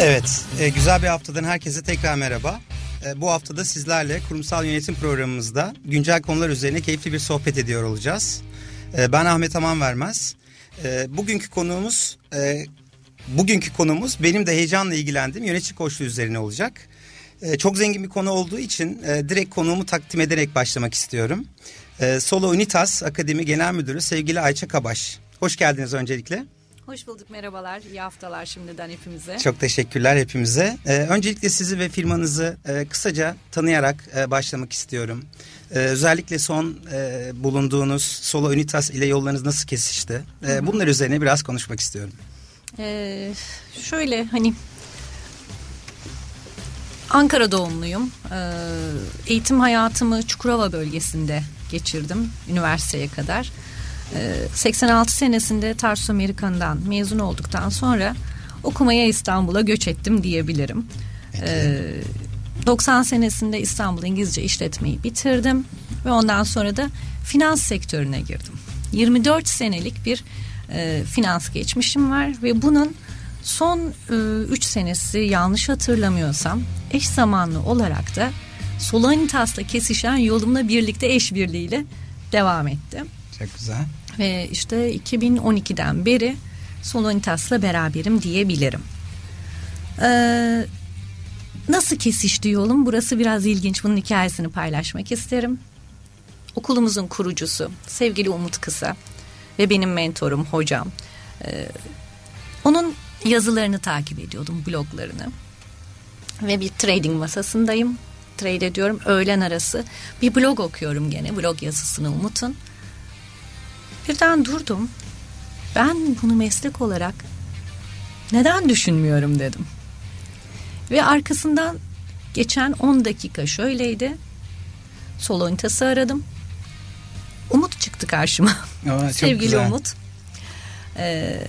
Evet, e, güzel bir haftadan herkese tekrar merhaba. E, bu haftada sizlerle kurumsal yönetim programımızda güncel konular üzerine keyifli bir sohbet ediyor olacağız. E, ben Ahmet Aman Vermez. E, bugünkü konuğumuz, e, bugünkü konumuz benim de heyecanla ilgilendiğim yönetici koçluğu üzerine olacak. E, çok zengin bir konu olduğu için e, direkt konuğumu takdim ederek başlamak istiyorum. E, Solo Unitas Akademi Genel Müdürü sevgili Ayça Kabaş. Hoş geldiniz öncelikle. Hoş bulduk merhabalar. İyi haftalar şimdiden hepimize. Çok teşekkürler hepimize. Ee, öncelikle sizi ve firmanızı e, kısaca tanıyarak e, başlamak istiyorum. Ee, özellikle son e, bulunduğunuz Solo Unitas ile yollarınız nasıl kesişti? Ee, bunlar üzerine biraz konuşmak istiyorum. Ee, şöyle hani Ankara doğumluyum. Ee, eğitim hayatımı Çukurova bölgesinde geçirdim üniversiteye kadar. 86 ee, senesinde Tarsus Amerikan'dan mezun olduktan sonra okumaya İstanbul'a göç ettim diyebilirim. Ee, 90 senesinde İstanbul İngilizce işletmeyi bitirdim ve ondan sonra da finans sektörüne girdim. 24 senelik bir e, finans geçmişim var ve bunun son 3 e, senesi yanlış hatırlamıyorsam eş zamanlı olarak da Solanitas'la kesişen yolumla birlikte eş birliğiyle devam ettim. Çok güzel. Ve işte 2012'den beri Solonitas'la beraberim diyebilirim. Ee, nasıl kesişti yolum? Burası biraz ilginç. Bunun hikayesini paylaşmak isterim. Okulumuzun kurucusu sevgili Umut Kısa ve benim mentorum, hocam. Ee, onun yazılarını takip ediyordum, bloglarını. Ve bir trading masasındayım. Trade ediyorum. Öğlen arası bir blog okuyorum gene. Blog yazısını Umut'un. Birden durdum. Ben bunu meslek olarak neden düşünmüyorum dedim. Ve arkasından geçen 10 dakika şöyleydi. Solonitası aradım. Umut çıktı karşıma. Aa, Sevgili güzel. Umut. Ee,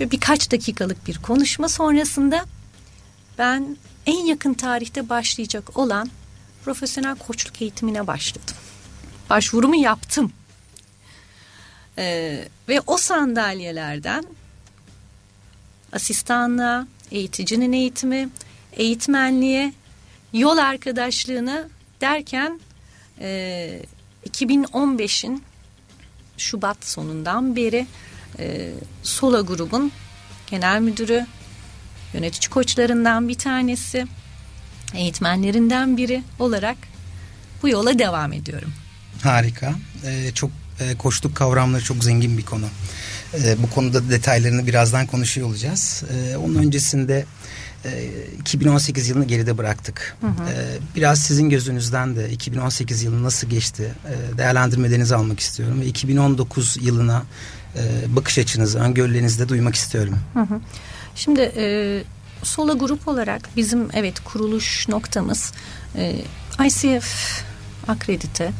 ve birkaç dakikalık bir konuşma sonrasında ben en yakın tarihte başlayacak olan profesyonel koçluk eğitimine başladım. Başvurumu yaptım. Ee, ve o sandalyelerden asistanlığa, eğiticinin eğitimi, eğitmenliğe, yol arkadaşlığına derken e, 2015'in Şubat sonundan beri e, Sola grubun genel müdürü, yönetici koçlarından bir tanesi, eğitmenlerinden biri olarak bu yola devam ediyorum. Harika. Ee, çok e, koçluk kavramları çok zengin bir konu. E, bu konuda detaylarını birazdan konuşuyor olacağız. E, onun öncesinde e, 2018 yılını geride bıraktık. Hı hı. E, biraz sizin gözünüzden de 2018 yılı nasıl geçti e, değerlendirmelerinizi almak istiyorum. Ve 2019 yılına e, bakış açınızı, öngörülerinizi de duymak istiyorum. Hı hı. Şimdi e, Sola grup olarak bizim evet kuruluş noktamız e, ICF akredite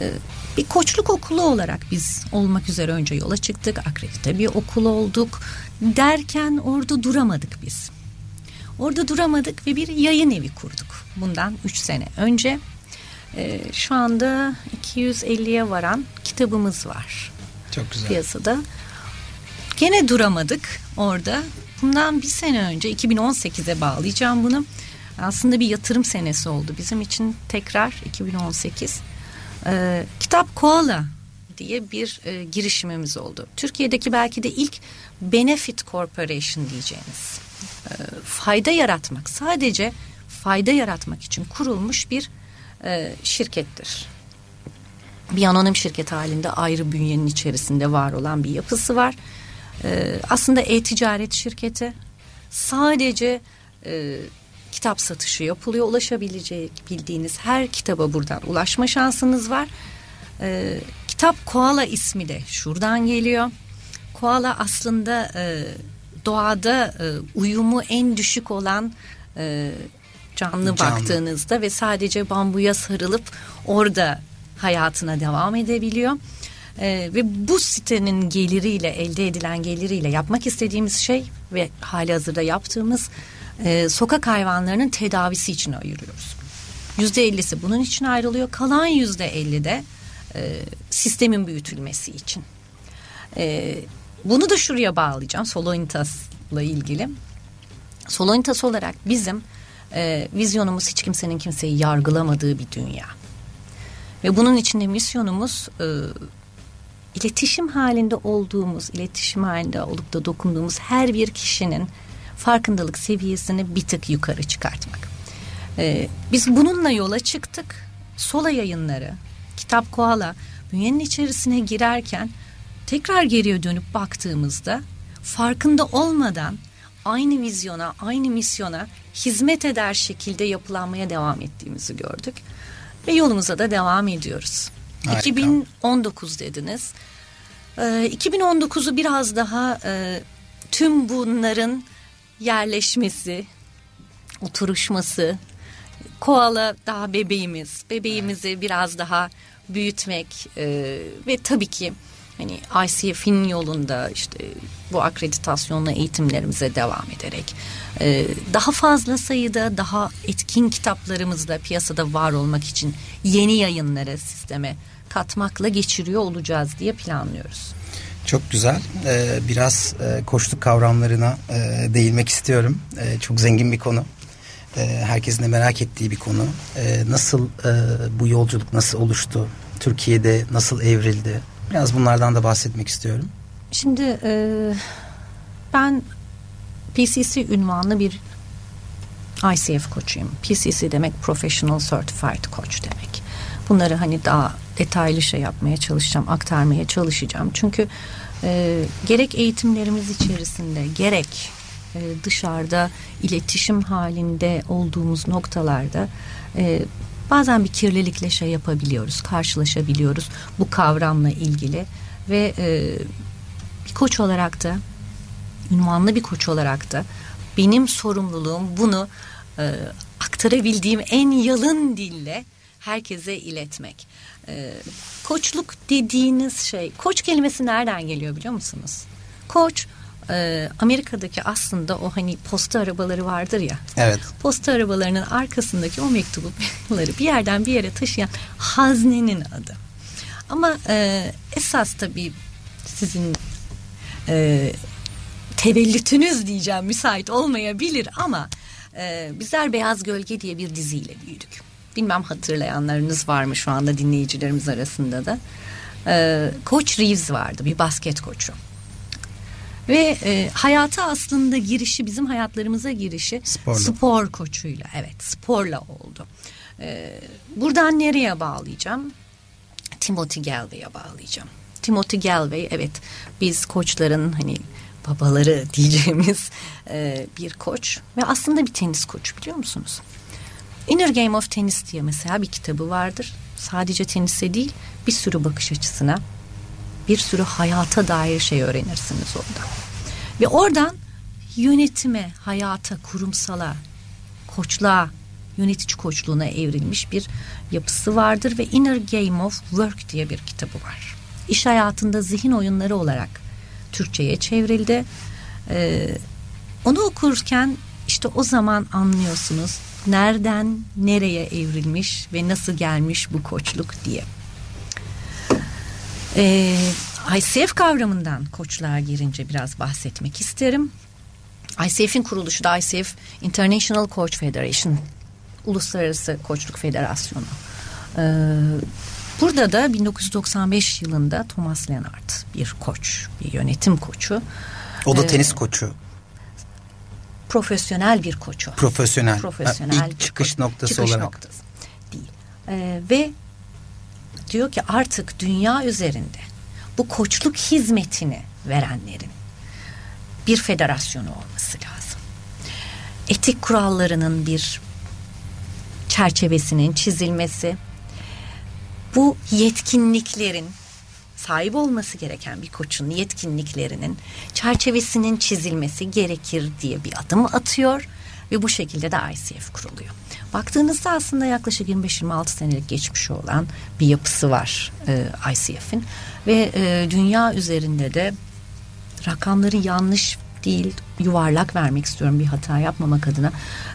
e, bir koçluk okulu olarak biz olmak üzere önce yola çıktık. Akredite bir okul olduk. Derken orada duramadık biz. Orada duramadık ve bir yayın evi kurduk. Bundan üç sene önce. Ee, şu anda 250'ye varan kitabımız var. Çok güzel. Piyasada. Gene duramadık orada. Bundan bir sene önce 2018'e bağlayacağım bunu. Aslında bir yatırım senesi oldu bizim için tekrar 2018. E, kitap Koala diye bir e, girişimimiz oldu. Türkiye'deki belki de ilk Benefit Corporation diyeceğiniz e, fayda yaratmak sadece fayda yaratmak için kurulmuş bir e, şirkettir. Bir anonim şirket halinde ayrı bünyenin içerisinde var olan bir yapısı var. E, aslında e-ticaret şirketi sadece e, kitap satışı yapılıyor. Ulaşabilecek bildiğiniz her kitaba buradan ulaşma şansınız var. Ee, kitap Koala ismi de şuradan geliyor. Koala aslında e, doğada e, uyumu en düşük olan e, canlı, canlı baktığınızda ve sadece bambuya sarılıp orada hayatına devam edebiliyor. Ee, ve bu sitenin geliriyle elde edilen geliriyle yapmak istediğimiz şey ve hali hazırda yaptığımız e, sokak hayvanlarının tedavisi için ayırıyoruz. Yüzde ellisi bunun için ayrılıyor. Kalan yüzde elli de e, sistemin büyütülmesi için. E, bunu da şuraya bağlayacağım. Solonitas'la ilgili. Solonitas olarak bizim e, vizyonumuz hiç kimsenin kimseyi yargılamadığı bir dünya. Ve bunun içinde misyonumuz e, iletişim halinde olduğumuz, iletişim halinde olup da dokunduğumuz her bir kişinin farkındalık seviyesini bir tık yukarı çıkartmak. E, biz bununla yola çıktık. Sola yayınları, Kitap Koala bünyenin içerisine girerken tekrar geriye dönüp baktığımızda farkında olmadan aynı vizyona, aynı misyona hizmet eder şekilde yapılanmaya devam ettiğimizi gördük. Ve yolumuza da devam ediyoruz. Harika. 2019 dediniz. Ee, 2019'u biraz daha e, tüm bunların yerleşmesi, oturuşması, koala daha bebeğimiz, bebeğimizi biraz daha büyütmek e, ve tabii ki hani ICF'in yolunda işte bu akreditasyonla eğitimlerimize devam ederek e, daha fazla sayıda daha etkin kitaplarımızda piyasada var olmak için yeni yayınları sisteme katmakla geçiriyor olacağız diye planlıyoruz. Çok güzel. Ee, biraz e, koçluk kavramlarına e, değinmek istiyorum. E, çok zengin bir konu. E, herkesin de merak ettiği bir konu. E, nasıl e, bu yolculuk nasıl oluştu? Türkiye'de nasıl evrildi? Biraz bunlardan da bahsetmek istiyorum. Şimdi e, ben PCC ünvanlı bir ICF koçuyum. PCC demek Professional Certified Coach demek. Bunları hani daha detaylı şey yapmaya çalışacağım, aktarmaya çalışacağım. Çünkü e, gerek eğitimlerimiz içerisinde gerek e, dışarıda iletişim halinde olduğumuz noktalarda e, bazen bir kirlilikle şey yapabiliyoruz, karşılaşabiliyoruz bu kavramla ilgili ve e, bir koç olarak da ünvanlı bir koç olarak da benim sorumluluğum bunu e, aktarabildiğim en yalın dille herkese iletmek. E, koçluk dediğiniz şey, koç kelimesi nereden geliyor biliyor musunuz? Koç e, Amerika'daki aslında o hani posta arabaları vardır ya. Evet. Posta arabalarının arkasındaki o mektupları bir yerden bir yere taşıyan haznenin adı. Ama e, esas tabii sizin e, tevellütünüz diyeceğim müsait olmayabilir ama e, bizler Beyaz Gölge diye bir diziyle büyüdük. Bilmem hatırlayanlarınız var mı şu anda dinleyicilerimiz arasında da. E, Coach Reeves vardı bir basket koçu. Ve e, hayata aslında girişi bizim hayatlarımıza girişi Sporla. spor koçuyla evet sporla oldu. E, buradan nereye bağlayacağım? Timothy Galway'e bağlayacağım. Timothy Galway evet biz koçların hani babaları diyeceğimiz e, bir koç ve aslında bir tenis koçu biliyor musunuz? Inner Game of Tennis diye mesela bir kitabı vardır. Sadece tenise değil bir sürü bakış açısına bir sürü hayata dair şey öğrenirsiniz orada. Ve oradan yönetime, hayata, kurumsala, koçluğa, yönetici koçluğuna evrilmiş bir yapısı vardır ve Inner Game of Work diye bir kitabı var. İş hayatında zihin oyunları olarak Türkçe'ye çevrildi. Ee, onu okurken işte o zaman anlıyorsunuz nereden nereye evrilmiş ve nasıl gelmiş bu koçluk diye. Ee, ICF kavramından koçluğa girince biraz bahsetmek isterim. ICF'in kuruluşu da ICF International Coach Federation, Uluslararası Koçluk Federasyonu. Ee, burada da 1995 yılında Thomas Lennart bir koç, bir yönetim koçu. O da ee, tenis koçu. Profesyonel bir koçu. Profesyonel. Profesyonel. Ha, ilk çıkış koç. noktası çıkış olarak. Noktası değil. Ee, ve diyor ki artık dünya üzerinde bu koçluk hizmetini verenlerin bir federasyonu olması lazım. Etik kurallarının bir çerçevesinin çizilmesi, bu yetkinliklerin sahip olması gereken bir koçun yetkinliklerinin çerçevesinin çizilmesi gerekir diye bir adım atıyor ve bu şekilde de ICF kuruluyor. Baktığınızda aslında yaklaşık 25-26 senelik geçmiş olan bir yapısı var e, ICF'in ve e, dünya üzerinde de rakamları yanlış değil yuvarlak vermek istiyorum bir hata yapmamak adına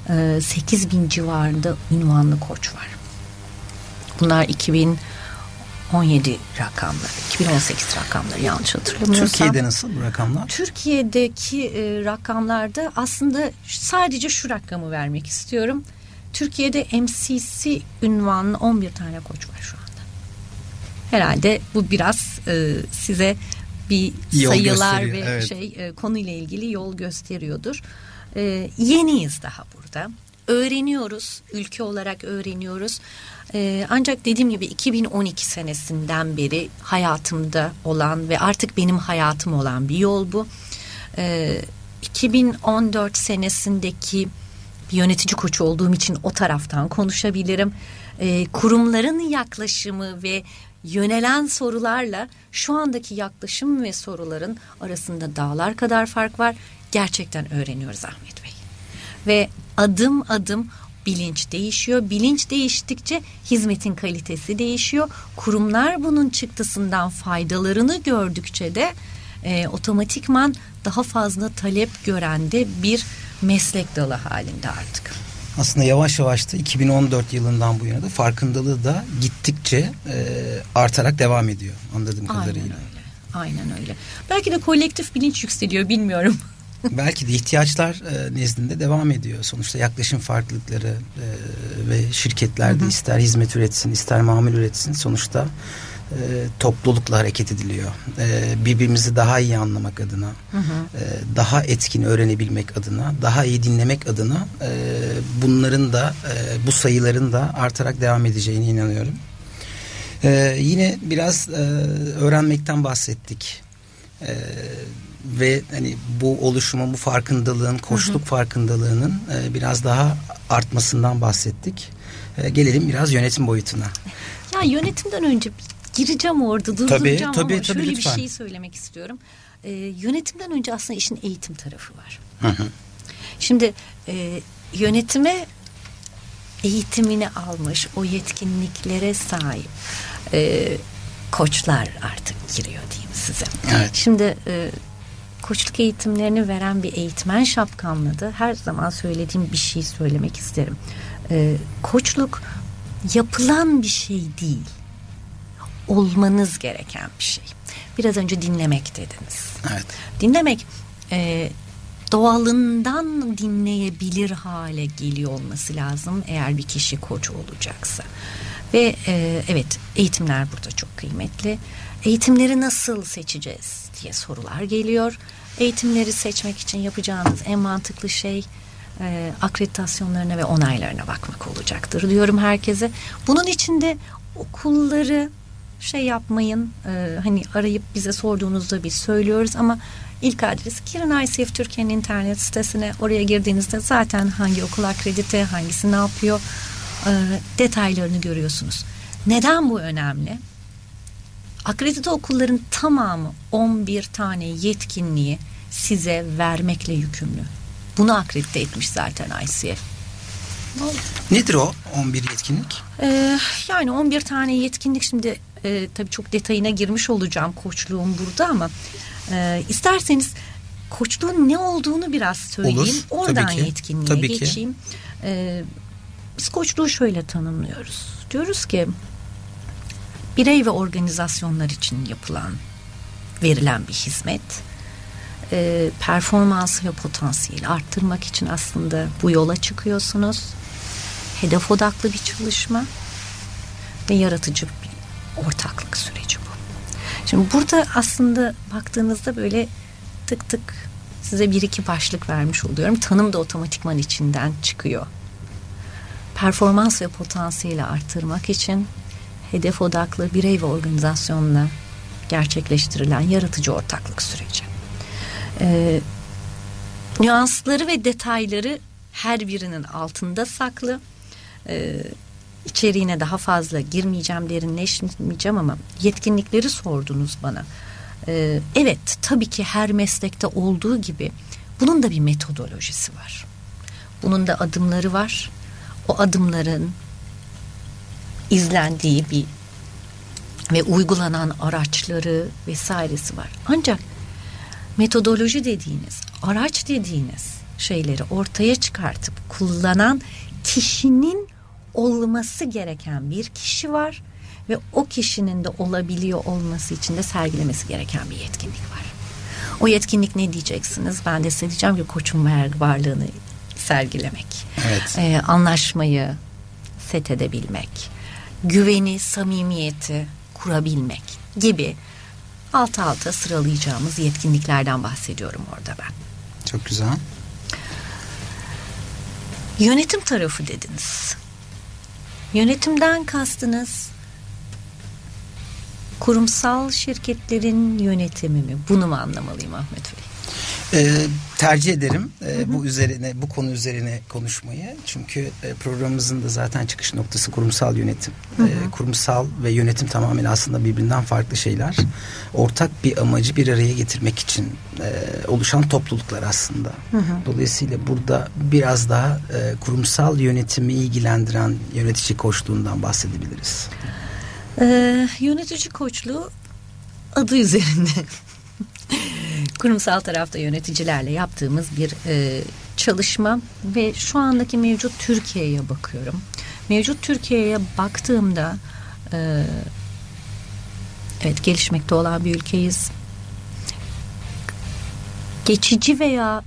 e, 8 bin civarında ünvanlı koç var. Bunlar 2000 17 rakamları, 2018 rakamları yanlış hatırlamıyorsam. Türkiye'de nasıl bu rakamlar? Türkiye'deki e, rakamlarda aslında sadece şu rakamı vermek istiyorum. Türkiye'de MCC ünvanlı 11 tane koç var şu anda. Herhalde bu biraz e, size bir Yol sayılar ve evet. şey e, konuyla ilgili yol gösteriyordur. E, yeniyiz daha burada. Öğreniyoruz, ülke olarak öğreniyoruz. E, ancak dediğim gibi 2012 senesinden beri hayatımda olan ve artık benim hayatım olan bir yol bu. E, 2014 senesindeki bir yönetici koçu olduğum için o taraftan konuşabilirim. E, kurumların yaklaşımı ve yönelen sorularla şu andaki yaklaşım ve soruların arasında dağlar kadar fark var. Gerçekten öğreniyoruz Ahmet Bey. Ve adım adım bilinç değişiyor. Bilinç değiştikçe hizmetin kalitesi değişiyor. Kurumlar bunun çıktısından faydalarını gördükçe de e, otomatikman daha fazla talep gören de bir meslek dalı halinde artık. Aslında yavaş yavaş da 2014 yılından bu yana da farkındalığı da gittikçe e, artarak devam ediyor anladığım Aynen kadarıyla. öyle. Aynen öyle. Belki de kolektif bilinç yükseliyor bilmiyorum. Belki de ihtiyaçlar e, nezdinde devam ediyor. Sonuçta yaklaşım farklılıkları e, ve şirketler de ister hizmet üretsin ister mamul üretsin sonuçta e, toplulukla hareket ediliyor. E, birbirimizi daha iyi anlamak adına, e, daha etkin öğrenebilmek adına, daha iyi dinlemek adına e, bunların da e, bu sayıların da artarak devam edeceğine inanıyorum. E, yine biraz e, öğrenmekten bahsettik. E, ve hani bu oluşumun, bu farkındalığın, koçluk farkındalığının e, biraz daha artmasından bahsettik. E, gelelim biraz yönetim boyutuna. Ya yönetimden önce gireceğim orada durduracağım tabii, ama tabii, şöyle lütfen. bir şey söylemek istiyorum. Ee, yönetimden önce aslında işin eğitim tarafı var. Hı hı. Şimdi e, yönetime eğitimini almış, o yetkinliklere sahip e, koçlar artık giriyor diyeyim size. Evet. Şimdi e, koçluk eğitimlerini veren bir eğitmen şapkamla da her zaman söylediğim bir şey söylemek isterim. E, koçluk yapılan bir şey değil. Olmanız gereken bir şey. Biraz önce dinlemek dediniz. Evet. Dinlemek e, doğalından dinleyebilir hale geliyor olması lazım eğer bir kişi koç olacaksa. Ve e, evet eğitimler burada çok kıymetli. Eğitimleri nasıl seçeceğiz diye sorular geliyor. Eğitimleri seçmek için yapacağınız en mantıklı şey e, akreditasyonlarına ve onaylarına bakmak olacaktır diyorum herkese. Bunun için de okulları şey yapmayın e, hani arayıp bize sorduğunuzda biz söylüyoruz ama ilk adres girin ICF Türkiye'nin internet sitesine oraya girdiğinizde zaten hangi okul akredite hangisi ne yapıyor e, detaylarını görüyorsunuz. Neden bu önemli? Akredite okulların tamamı 11 tane yetkinliği size vermekle yükümlü. Bunu akredite etmiş zaten ICF. Nedir o 11 yetkinlik? Ee, yani 11 tane yetkinlik şimdi e, tabii çok detayına girmiş olacağım koçluğum burada ama e, isterseniz koçluğun ne olduğunu biraz söyleyeyim. Olur, Oradan tabii ki, yetkinliğe tabii ki. geçeyim. Ee, biz koçluğu şöyle tanımlıyoruz. Diyoruz ki birey ve organizasyonlar için yapılan verilen bir hizmet e, performansı ve potansiyeli arttırmak için aslında bu yola çıkıyorsunuz. Hedef odaklı bir çalışma ve yaratıcı bir ortaklık süreci bu. Şimdi burada aslında baktığınızda böyle tık tık size bir iki başlık vermiş oluyorum. Tanım da otomatikman içinden çıkıyor. Performans ve potansiyeli arttırmak için hedef odaklı birey ve organizasyonla gerçekleştirilen yaratıcı ortaklık süreci. Ee, nüansları ve detayları her birinin altında saklı. Ee, içeriğine daha fazla girmeyeceğim, derinleşmeyeceğim ama yetkinlikleri sordunuz bana. Ee, evet, tabii ki her meslekte olduğu gibi bunun da bir metodolojisi var. Bunun da adımları var. O adımların izlendiği bir ve uygulanan araçları vesairesi var. Ancak metodoloji dediğiniz, araç dediğiniz şeyleri ortaya çıkartıp kullanan kişinin olması gereken bir kişi var ve o kişinin de olabiliyor olması için de sergilemesi gereken bir yetkinlik var. O yetkinlik ne diyeceksiniz? Ben de size diyeceğim ki koçun varlığını sergilemek. Evet. Ee, anlaşmayı set edebilmek. Güveni, samimiyeti kurabilmek gibi alt alta sıralayacağımız yetkinliklerden bahsediyorum orada ben. Çok güzel. Yönetim tarafı dediniz. Yönetimden kastınız kurumsal şirketlerin yönetimi mi? Bunu mu anlamalıyım Ahmet Bey? Ee, tercih ederim e, bu üzerine bu konu üzerine konuşmayı. Çünkü e, programımızın da zaten çıkış noktası kurumsal yönetim. E, kurumsal ve yönetim tamamen aslında birbirinden farklı şeyler. Ortak bir amacı bir araya getirmek için e, oluşan topluluklar aslında. Dolayısıyla burada biraz daha e, kurumsal yönetimi ilgilendiren yönetici koçluğundan bahsedebiliriz. Ee, yönetici koçluğu adı üzerinde kurumsal tarafta yöneticilerle yaptığımız bir e, çalışma ve şu andaki mevcut Türkiye'ye bakıyorum. Mevcut Türkiye'ye baktığımda e, evet gelişmekte olan bir ülkeyiz. Geçici veya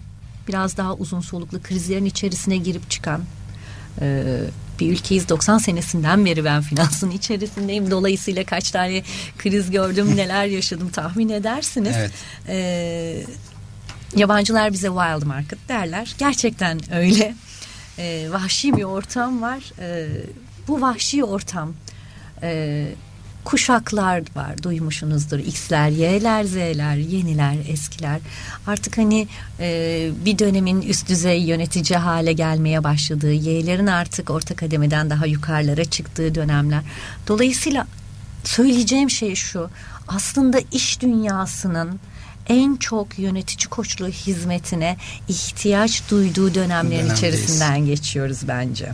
biraz daha uzun soluklu krizlerin içerisine girip çıkan e, bir ülkeyiz. 90 senesinden beri ben finansın içerisindeyim. Dolayısıyla kaç tane kriz gördüm, neler yaşadım tahmin edersiniz. Evet. Ee, yabancılar bize wild market derler. Gerçekten öyle. Ee, vahşi bir ortam var. Ee, bu vahşi ortam e, kuşaklar var duymuşsunuzdur X'ler, Y'ler, Z'ler, yeniler, eskiler artık hani e, bir dönemin üst düzey yönetici hale gelmeye başladığı Y'lerin artık orta kademeden daha yukarılara çıktığı dönemler dolayısıyla söyleyeceğim şey şu aslında iş dünyasının en çok yönetici koçluğu hizmetine ihtiyaç duyduğu dönemlerin Dönemdeyiz. içerisinden geçiyoruz bence.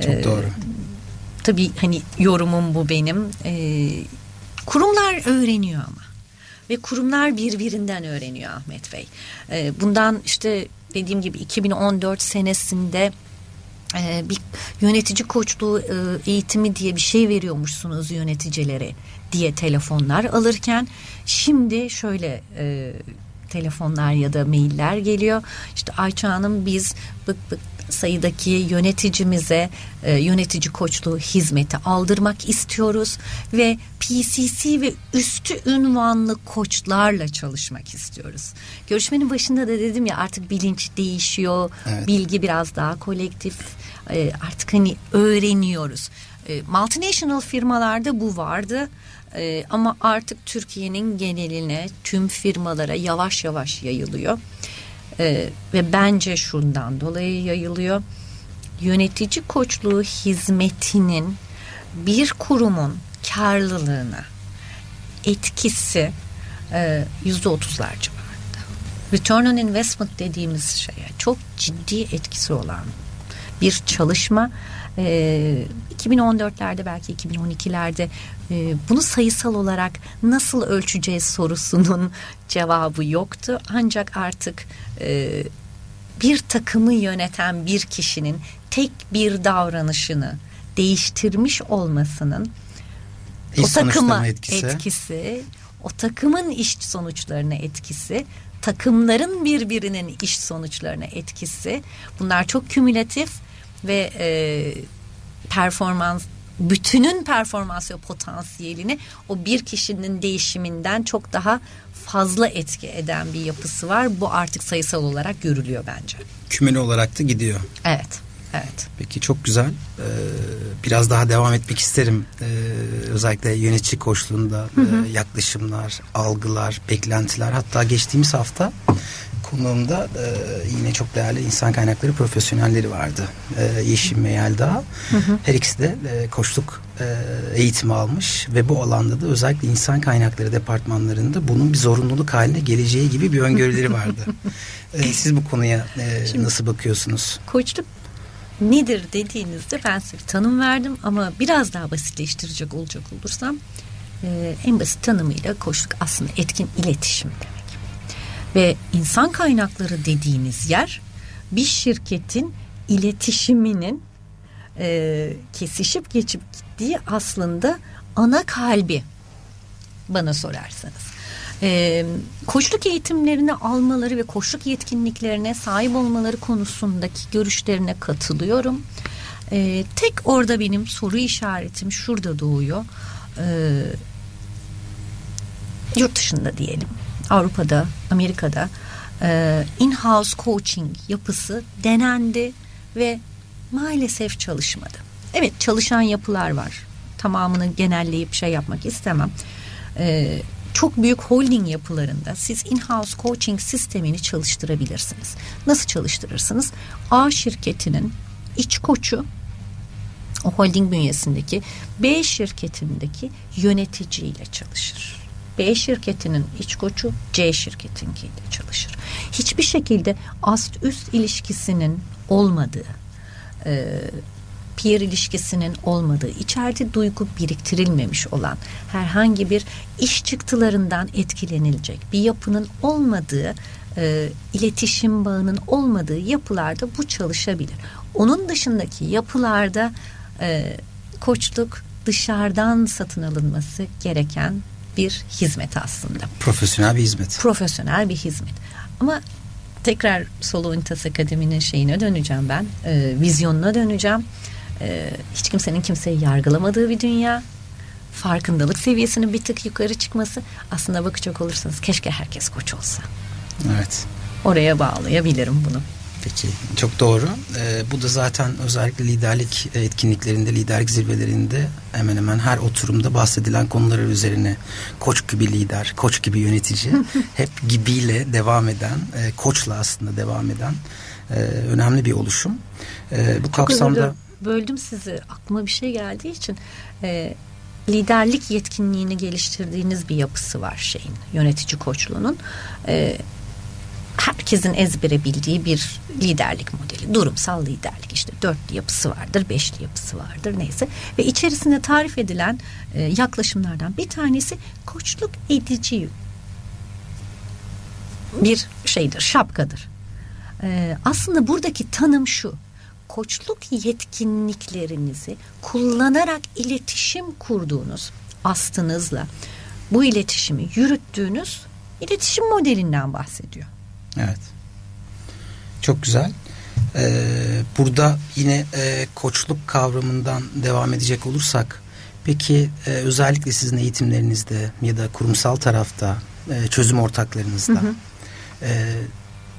çok Ee, doğru tabii hani yorumum bu benim. Ee, kurumlar öğreniyor ama. Ve kurumlar birbirinden öğreniyor Ahmet Bey. Ee, bundan işte dediğim gibi 2014 senesinde e, bir yönetici koçluğu e, eğitimi diye bir şey veriyormuşsunuz yöneticilere diye telefonlar alırken şimdi şöyle e, telefonlar ya da mailler geliyor. İşte Ayça Hanım biz bık bık sayıdaki yöneticimize e, yönetici koçluğu hizmeti aldırmak istiyoruz ve PCC ve üstü ünvanlı koçlarla çalışmak istiyoruz. Görüşmenin başında da dedim ya artık bilinç değişiyor, Evet. bilgi biraz daha kolektif, e, artık hani öğreniyoruz. E, multinational firmalarda bu vardı. E, ama artık Türkiye'nin geneline tüm firmalara yavaş yavaş yayılıyor. E, ve bence şundan dolayı yayılıyor. Yönetici koçluğu hizmetinin bir kurumun karlılığına etkisi e, yüzde otuzlar civarında. Return on investment dediğimiz şeye çok ciddi etkisi olan bir çalışma. E, 2014'lerde belki 2012'lerde e, bunu sayısal olarak nasıl ölçeceğiz sorusunun cevabı yoktu. Ancak artık e, bir takımı yöneten bir kişinin tek bir davranışını değiştirmiş olmasının İş o takıma etkisi. etkisi, o takımın iş sonuçlarına etkisi, takımların birbirinin iş sonuçlarına etkisi. Bunlar çok kümülatif ve e, performans bütünün performans ve potansiyelini o bir kişinin değişiminden çok daha fazla etki eden bir yapısı var. Bu artık sayısal olarak görülüyor bence. kümeli olarak da gidiyor Evet. Evet. Peki çok güzel. Ee, biraz daha devam etmek isterim. Ee, özellikle yönetici koçluğunda e, yaklaşımlar, algılar, beklentiler. Hatta geçtiğimiz hafta konuğumda e, yine çok değerli insan kaynakları profesyonelleri vardı. E, Yeşim ve Yelda. Her ikisi de e, koçluk e, eğitimi almış ve bu alanda da özellikle insan kaynakları departmanlarında bunun bir zorunluluk haline geleceği gibi bir öngörüleri vardı. E, siz bu konuya e, nasıl bakıyorsunuz? Koçluk nedir dediğinizde ben size bir tanım verdim ama biraz daha basitleştirecek olacak olursam e, en basit tanımıyla koçluk aslında etkin iletişim demek. Ve insan kaynakları dediğiniz yer bir şirketin iletişiminin e, kesişip geçip gittiği aslında ana kalbi bana sorarsanız. E, koçluk eğitimlerini almaları ve koçluk yetkinliklerine sahip olmaları konusundaki görüşlerine katılıyorum. E, tek orada benim soru işaretim şurada doğuyor. E, yurt dışında diyelim Avrupa'da, Amerika'da e, in-house coaching yapısı denendi ve maalesef çalışmadı. Evet çalışan yapılar var. Tamamını genelleyip şey yapmak istemem. E, çok büyük holding yapılarında siz in-house coaching sistemini çalıştırabilirsiniz. Nasıl çalıştırırsınız? A şirketinin iç koçu o holding bünyesindeki B şirketindeki yöneticiyle çalışır. B şirketinin iç koçu C şirketinkiyle çalışır. Hiçbir şekilde ast üst ilişkisinin olmadığı, e, peer ilişkisinin olmadığı, içeride duygu biriktirilmemiş olan herhangi bir iş çıktılarından etkilenilecek bir yapının olmadığı, e, iletişim bağının olmadığı yapılarda bu çalışabilir. Onun dışındaki yapılarda e, koçluk dışarıdan satın alınması gereken bir hizmet aslında. Profesyonel bir hizmet. Profesyonel bir hizmet. Ama tekrar Solo Unitas Akademi'nin şeyine döneceğim ben. E, vizyonuna döneceğim. E, hiç kimsenin kimseyi yargılamadığı bir dünya. Farkındalık seviyesinin bir tık yukarı çıkması. Aslında bakacak olursanız keşke herkes koç olsa. Evet. Oraya bağlayabilirim bunu. Peki çok doğru. Ee, bu da zaten özellikle liderlik etkinliklerinde, liderlik zirvelerinde hemen hemen her oturumda bahsedilen konular üzerine koç gibi lider, koç gibi yönetici, hep gibiyle devam eden, e, koçla aslında devam eden e, önemli bir oluşum. E, bu Çok kapsamda böldüm sizi. Aklıma bir şey geldiği için e, liderlik yetkinliğini geliştirdiğiniz bir yapısı var şeyin yönetici koçluğunun. E, herkesin ezbere bildiği bir liderlik modeli. Durumsal liderlik işte dörtlü yapısı vardır, beşli yapısı vardır neyse. Ve içerisinde tarif edilen e, yaklaşımlardan bir tanesi koçluk edici bir şeydir, şapkadır. E, aslında buradaki tanım şu. Koçluk yetkinliklerinizi kullanarak iletişim kurduğunuz astınızla bu iletişimi yürüttüğünüz iletişim modelinden bahsediyor. Evet. Çok güzel. Ee, burada yine e, koçluk kavramından devam edecek olursak peki e, özellikle sizin eğitimlerinizde ya da kurumsal tarafta e, çözüm ortaklarınızda hı hı. E,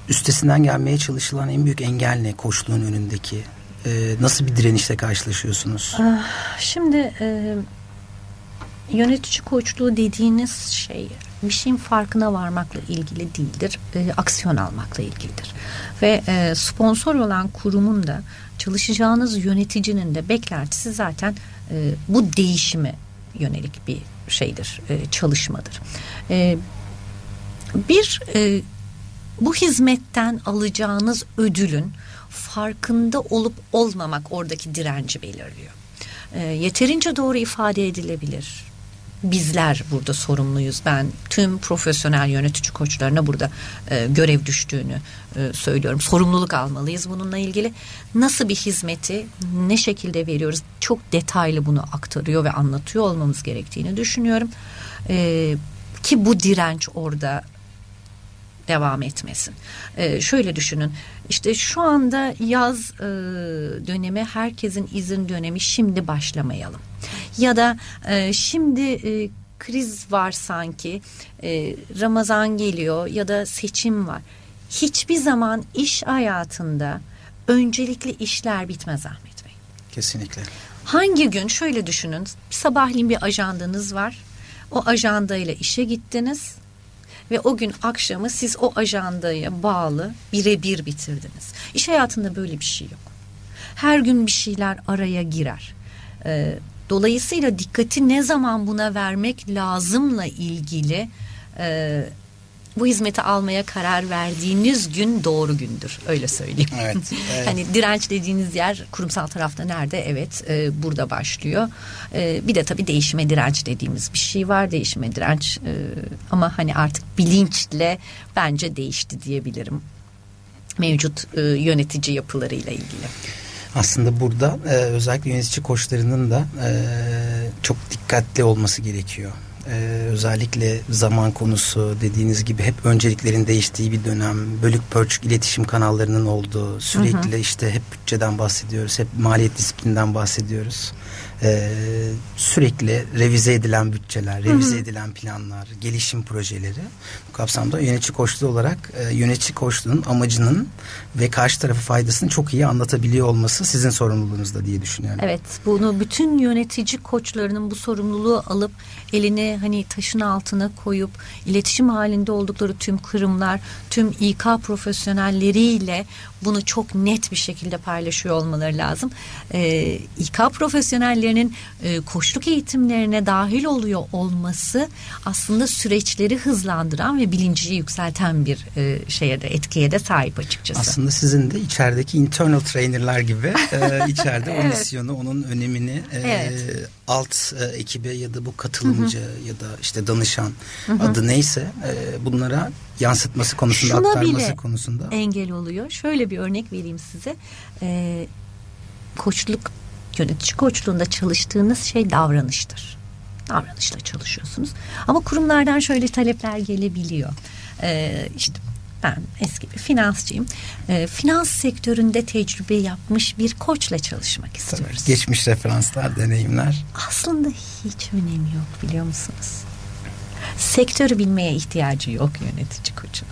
üstesinden gelmeye çalışılan en büyük engel ne koçluğun önündeki? E, nasıl bir direnişle karşılaşıyorsunuz? Ah, şimdi e, yönetici koçluğu dediğiniz şey bir şeyin farkına varmakla ilgili değildir. E, aksiyon almakla ilgilidir. Ve e, sponsor olan kurumun da çalışacağınız yöneticinin de beklentisi zaten e, bu değişime yönelik bir şeydir, e, çalışmadır. E, bir e, bu hizmetten alacağınız ödülün farkında olup olmamak oradaki direnci belirliyor. E, yeterince doğru ifade edilebilir bizler burada sorumluyuz. Ben tüm profesyonel yönetici koçlarına burada e, görev düştüğünü e, söylüyorum. Sorumluluk almalıyız bununla ilgili. Nasıl bir hizmeti ne şekilde veriyoruz? Çok detaylı bunu aktarıyor ve anlatıyor olmamız gerektiğini düşünüyorum. E, ki bu direnç orada devam etmesin. Ee, şöyle düşünün işte şu anda yaz e, dönemi herkesin izin dönemi şimdi başlamayalım. Ya da e, şimdi e, kriz var sanki e, Ramazan geliyor ya da seçim var. Hiçbir zaman iş hayatında öncelikli işler bitmez Ahmet Bey. Kesinlikle. Hangi gün şöyle düşünün sabahleyin bir ajandanız var. O ajandayla işe gittiniz ve o gün akşamı siz o ajandaya bağlı birebir bitirdiniz. İş hayatında böyle bir şey yok. Her gün bir şeyler araya girer. Ee, dolayısıyla dikkati ne zaman buna vermek lazımla ilgili e, bu hizmeti almaya karar verdiğiniz gün doğru gündür. Öyle söyleyeyim. Evet, evet. hani direnç dediğiniz yer kurumsal tarafta nerede? Evet e, burada başlıyor. E, bir de tabii değişime direnç dediğimiz bir şey var. Değişime direnç e, ama hani artık bilinçle bence değişti diyebilirim. Mevcut e, yönetici yapılarıyla ilgili. Aslında burada e, özellikle yönetici koçlarının da e, çok dikkatli olması gerekiyor. Ee, özellikle zaman konusu dediğiniz gibi hep önceliklerin değiştiği bir dönem. Bölük pörçük iletişim kanallarının olduğu sürekli hı hı. işte hep bütçeden bahsediyoruz. Hep maliyet disiplinden bahsediyoruz e, sürekli revize edilen bütçeler, revize hı hı. edilen planlar, gelişim projeleri bu kapsamda yönetici koçluğu olarak e, yönetici koçluğunun amacının ve karşı tarafı faydasını çok iyi anlatabiliyor olması sizin sorumluluğunuzda diye düşünüyorum. Evet, bunu bütün yönetici koçlarının bu sorumluluğu alıp elini hani taşın altına koyup iletişim halinde oldukları tüm kırımlar, tüm İK profesyonelleriyle bunu çok net bir şekilde paylaşıyor olmaları lazım. Ee, İK profesyonellerinin e, koçluk eğitimlerine dahil oluyor olması aslında süreçleri hızlandıran ve bilinci yükselten bir e, şeye de etkiye de sahip açıkçası. Aslında sizin de içerideki internal trainerlar gibi e, içeride evet. o misyonu, onun önemini e, evet. alt e, ekibe ya da bu katılımcı ya da işte danışan adı neyse e, bunlara yansıtması konusunda Şuna aktarması konusunda engel oluyor. Şöyle bir örnek vereyim size. E, koçluk yönetici koçluğunda çalıştığınız şey davranıştır. Davranışla çalışıyorsunuz. Ama kurumlardan şöyle talepler gelebiliyor. Ee, işte ben eski bir finansçıyım. Ee, finans sektöründe tecrübe yapmış bir koçla çalışmak istiyoruz. Tabii, geçmiş referanslar, deneyimler. Aslında hiç önemi yok biliyor musunuz? Sektörü bilmeye ihtiyacı yok yönetici koçun.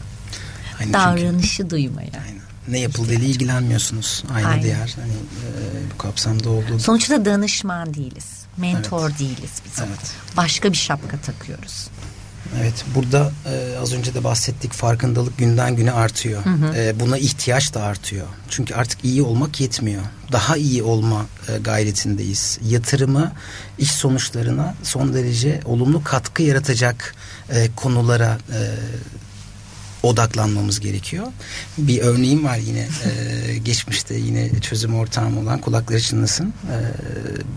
Aynı Davranışı çünkü. duymaya. Aynen ne yapıldığıyla ilgilenmiyorsunuz. Aynı Aynen. diğer hani, e, bu kapsamda olduğu. Sonuçta danışman değiliz. Mentor evet. değiliz biz. Evet. Başka bir şapka takıyoruz. Evet burada e, az önce de bahsettik farkındalık günden güne artıyor. Hı hı. E, buna ihtiyaç da artıyor. Çünkü artık iyi olmak yetmiyor. Daha iyi olma e, gayretindeyiz. Yatırımı iş sonuçlarına son derece olumlu katkı yaratacak e, konulara e, odaklanmamız gerekiyor. Bir örneğim var yine e, geçmişte yine çözüm ortağım olan kulakları çınlasın. E,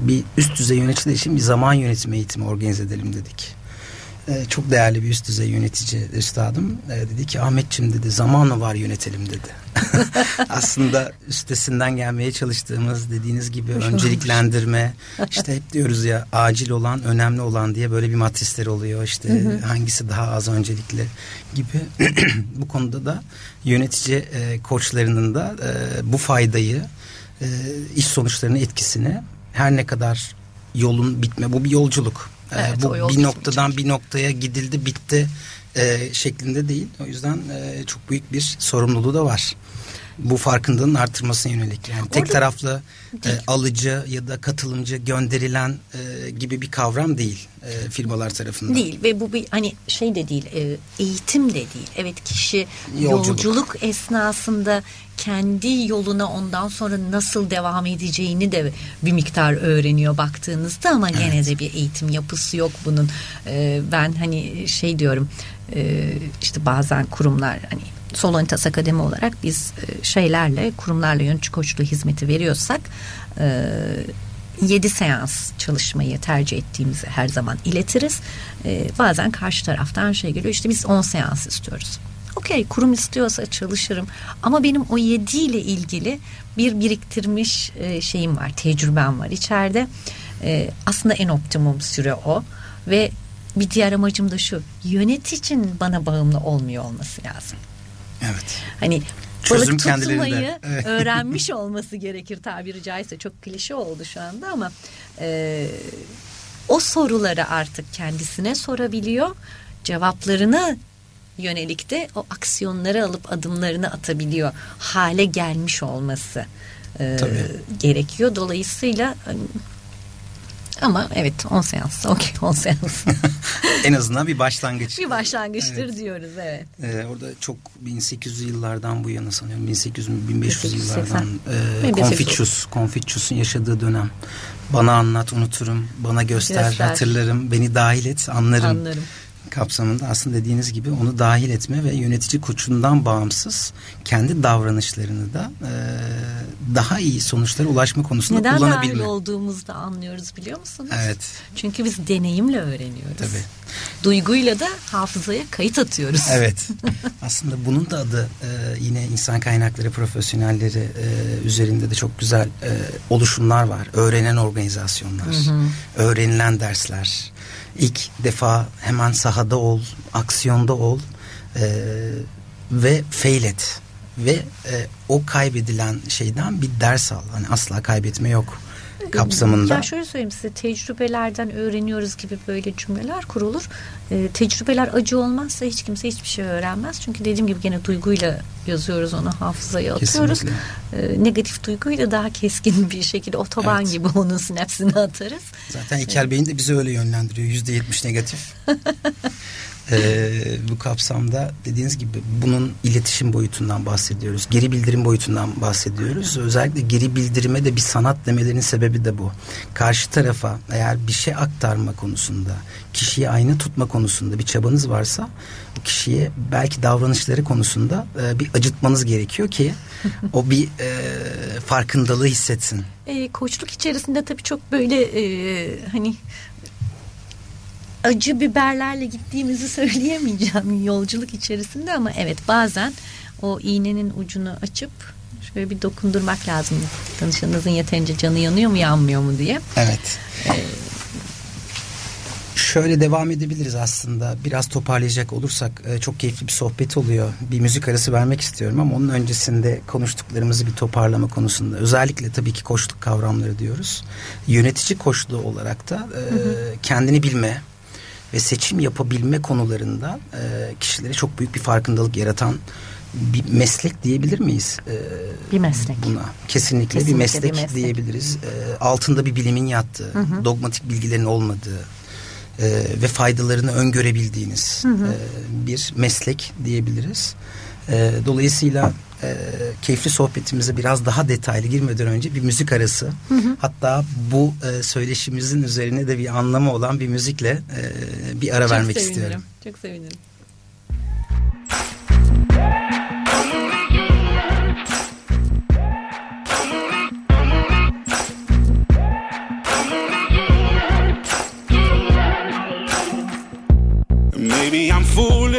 bir üst düzey yöneticiler için bir zaman yönetimi eğitimi organize edelim dedik. E, çok değerli bir üst düzey yönetici üstadım e, dedi ki Ahmetçim dedi zamanla var yönetelim dedi. Aslında üstesinden gelmeye çalıştığımız dediğiniz gibi önceliklendirme işte hep diyoruz ya acil olan önemli olan diye böyle bir matrisler oluyor işte hangisi daha az öncelikli gibi. Bu konuda da yönetici e, koçlarının da e, bu faydayı e, iş sonuçlarının etkisini her ne kadar yolun bitme bu bir yolculuk Evet, bu bir noktadan bir noktaya gidildi bitti e, şeklinde değil. O yüzden e, çok büyük bir sorumluluğu da var. Bu farkındalığın artırmasına yönelik. Yani Orada, tek taraflı e, alıcı ya da katılımcı gönderilen e, gibi bir kavram değil e, firmalar tarafından. Değil ve bu bir hani şey de değil e, eğitim de değil. Evet kişi yolculuk. yolculuk esnasında kendi yoluna ondan sonra nasıl devam edeceğini de bir miktar öğreniyor baktığınızda ama evet. gene de bir eğitim yapısı yok bunun. E, ben hani şey diyorum e, işte bazen kurumlar hani Solonitas Akademi olarak biz e, şeylerle kurumlarla yönetici koçluğu hizmeti veriyorsak e, 7 seans çalışmayı tercih ettiğimizi her zaman iletiriz. E, bazen karşı taraftan şey geliyor işte biz 10 seans istiyoruz. Okey kurum istiyorsa çalışırım ama benim o 7 ile ilgili bir biriktirmiş e, şeyim var tecrübem var içeride. Aslında en optimum süre o ve bir diğer amacım da şu yöneticinin bana bağımlı olmuyor olması lazım. Evet. Hani Çözüm balık tutmayı evet. öğrenmiş olması gerekir tabiri caizse. Çok klişe oldu şu anda ama e, o soruları artık kendisine sorabiliyor. Cevaplarını yönelik de o aksiyonları alıp adımlarını atabiliyor. Hale gelmiş olması e, gerekiyor. Dolayısıyla hani, ama evet 10 seans okey 10 seans. en azından bir başlangıç. bir başlangıçtır evet. diyoruz evet. Ee, orada çok 1800 yıllardan bu yana sanıyorum 1800 1500 yıllardan e, Confucius Confucius'un yaşadığı dönem. Bana anlat unuturum, bana göster, göster. hatırlarım, beni dahil et anlarım. Anlarım kapsamında aslında dediğiniz gibi onu dahil etme ve yönetici koçundan bağımsız kendi davranışlarını da e, daha iyi sonuçlara ulaşma konusunda Neden kullanabilme. Neden dahil olduğumuzda anlıyoruz biliyor musunuz? Evet. Çünkü biz deneyimle öğreniyoruz. Tabii. Duyguyla da hafızaya kayıt atıyoruz. Evet. aslında bunun da adı e, yine insan kaynakları profesyonelleri e, üzerinde de çok güzel e, oluşumlar var. Öğrenen organizasyonlar, hı hı. öğrenilen dersler. İlk defa hemen sahada ol, aksiyonda ol e, ve fail et ve e, o kaybedilen şeyden bir ders al. Hani asla kaybetme yok kapsamında. Ya şöyle söyleyeyim size tecrübelerden öğreniyoruz gibi böyle cümleler kurulur. E, tecrübeler acı olmazsa hiç kimse hiçbir şey öğrenmez. Çünkü dediğim gibi gene duyguyla yazıyoruz onu hafızaya atıyoruz. E, negatif duyguyla daha keskin bir şekilde otoban evet. gibi onun sinapsini atarız. Zaten İlker Bey'in de bizi öyle yönlendiriyor. Yüzde yetmiş negatif. e, bu kapsamda dediğiniz gibi bunun iletişim boyutundan bahsediyoruz. Geri bildirim boyutundan bahsediyoruz. Özellikle geri bildirime de bir sanat demelerinin sebebi de bu. Karşı tarafa eğer bir şey aktarma konusunda, kişiyi aynı tutma konusunda bir çabanız varsa o kişiye belki davranışları konusunda e, bir acıtmanız gerekiyor ki o bir e, farkındalığı hissetsin. E, koçluk içerisinde tabii çok böyle e, hani acı biberlerle gittiğimizi söyleyemeyeceğim yolculuk içerisinde ama evet bazen o iğnenin ucunu açıp şöyle bir dokundurmak lazım. Danışanınızın yeterince canı yanıyor mu yanmıyor mu diye. Evet. Ee, Şöyle devam edebiliriz aslında. Biraz toparlayacak olursak e, çok keyifli bir sohbet oluyor. Bir müzik arası vermek istiyorum ama onun öncesinde konuştuklarımızı bir toparlama konusunda. Özellikle tabii ki koçluk kavramları diyoruz. Yönetici koçluğu olarak da e, hı hı. kendini bilme, ve seçim yapabilme konularında e, kişilere çok büyük bir farkındalık yaratan bir meslek diyebilir miyiz? E, bir meslek. Buna kesinlikle, kesinlikle bir, meslek bir meslek diyebiliriz. E, altında bir bilimin yattığı, hı hı. dogmatik bilgilerin olmadığı e, ve faydalarını öngörebildiğiniz hı hı. E, bir meslek diyebiliriz. E, dolayısıyla e, keyifli sohbetimize biraz daha detaylı girmeden önce bir müzik arası. Hı hı. Hatta bu e, söyleşimizin üzerine de bir anlamı olan bir müzikle e, bir ara Çok vermek sevinirim. istiyorum. Çok sevinirim. Maybe I'm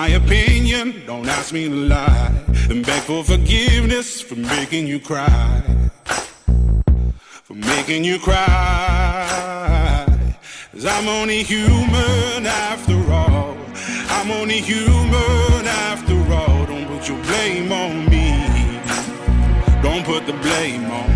My opinion, don't ask me to lie. And beg for forgiveness for making you cry. For making you cry. Cause I'm only human after all. I'm only human after all. Don't put your blame on me. Don't put the blame on me.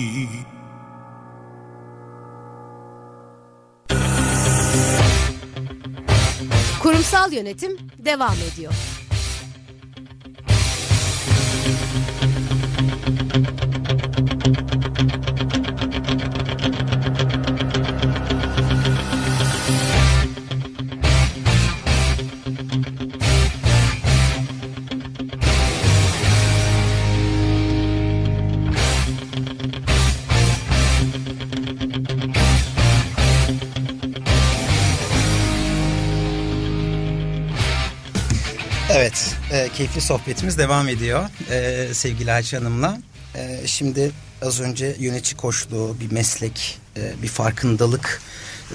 Kurumsal yönetim devam ediyor. E, keyifli sohbetimiz devam ediyor e, sevgili Ayça Hanım'la. E, şimdi az önce yönetici koçluğu, bir meslek, e, bir farkındalık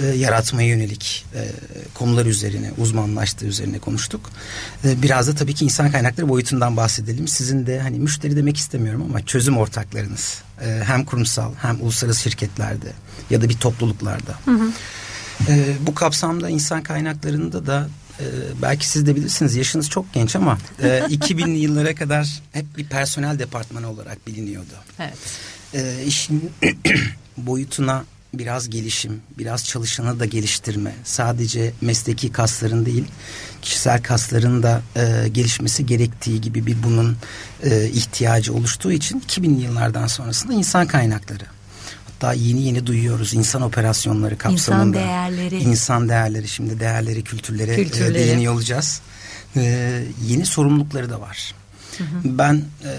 e, yaratmaya yönelik e, konular üzerine, uzmanlaştığı üzerine konuştuk. E, biraz da tabii ki insan kaynakları boyutundan bahsedelim. Sizin de hani müşteri demek istemiyorum ama çözüm ortaklarınız e, hem kurumsal hem uluslararası şirketlerde ya da bir topluluklarda. Hı hı. E, bu kapsamda insan kaynaklarında da e, belki siz de bilirsiniz yaşınız çok genç ama e, 2000'li yıllara kadar hep bir personel departmanı olarak biliniyordu. Evet. E, işin boyutuna biraz gelişim, biraz çalışanı da geliştirme, sadece mesleki kasların değil, kişisel kasların da e, gelişmesi gerektiği gibi bir bunun e, ihtiyacı oluştuğu için 2000'li yıllardan sonrasında insan kaynakları hatta yeni yeni duyuyoruz insan operasyonları kapsamında. İnsan değerleri. İnsan değerleri şimdi değerleri kültürlere, Kültürleri. Değiniyor olacağız. E, yeni sorumlulukları da var. Hı hı. Ben e,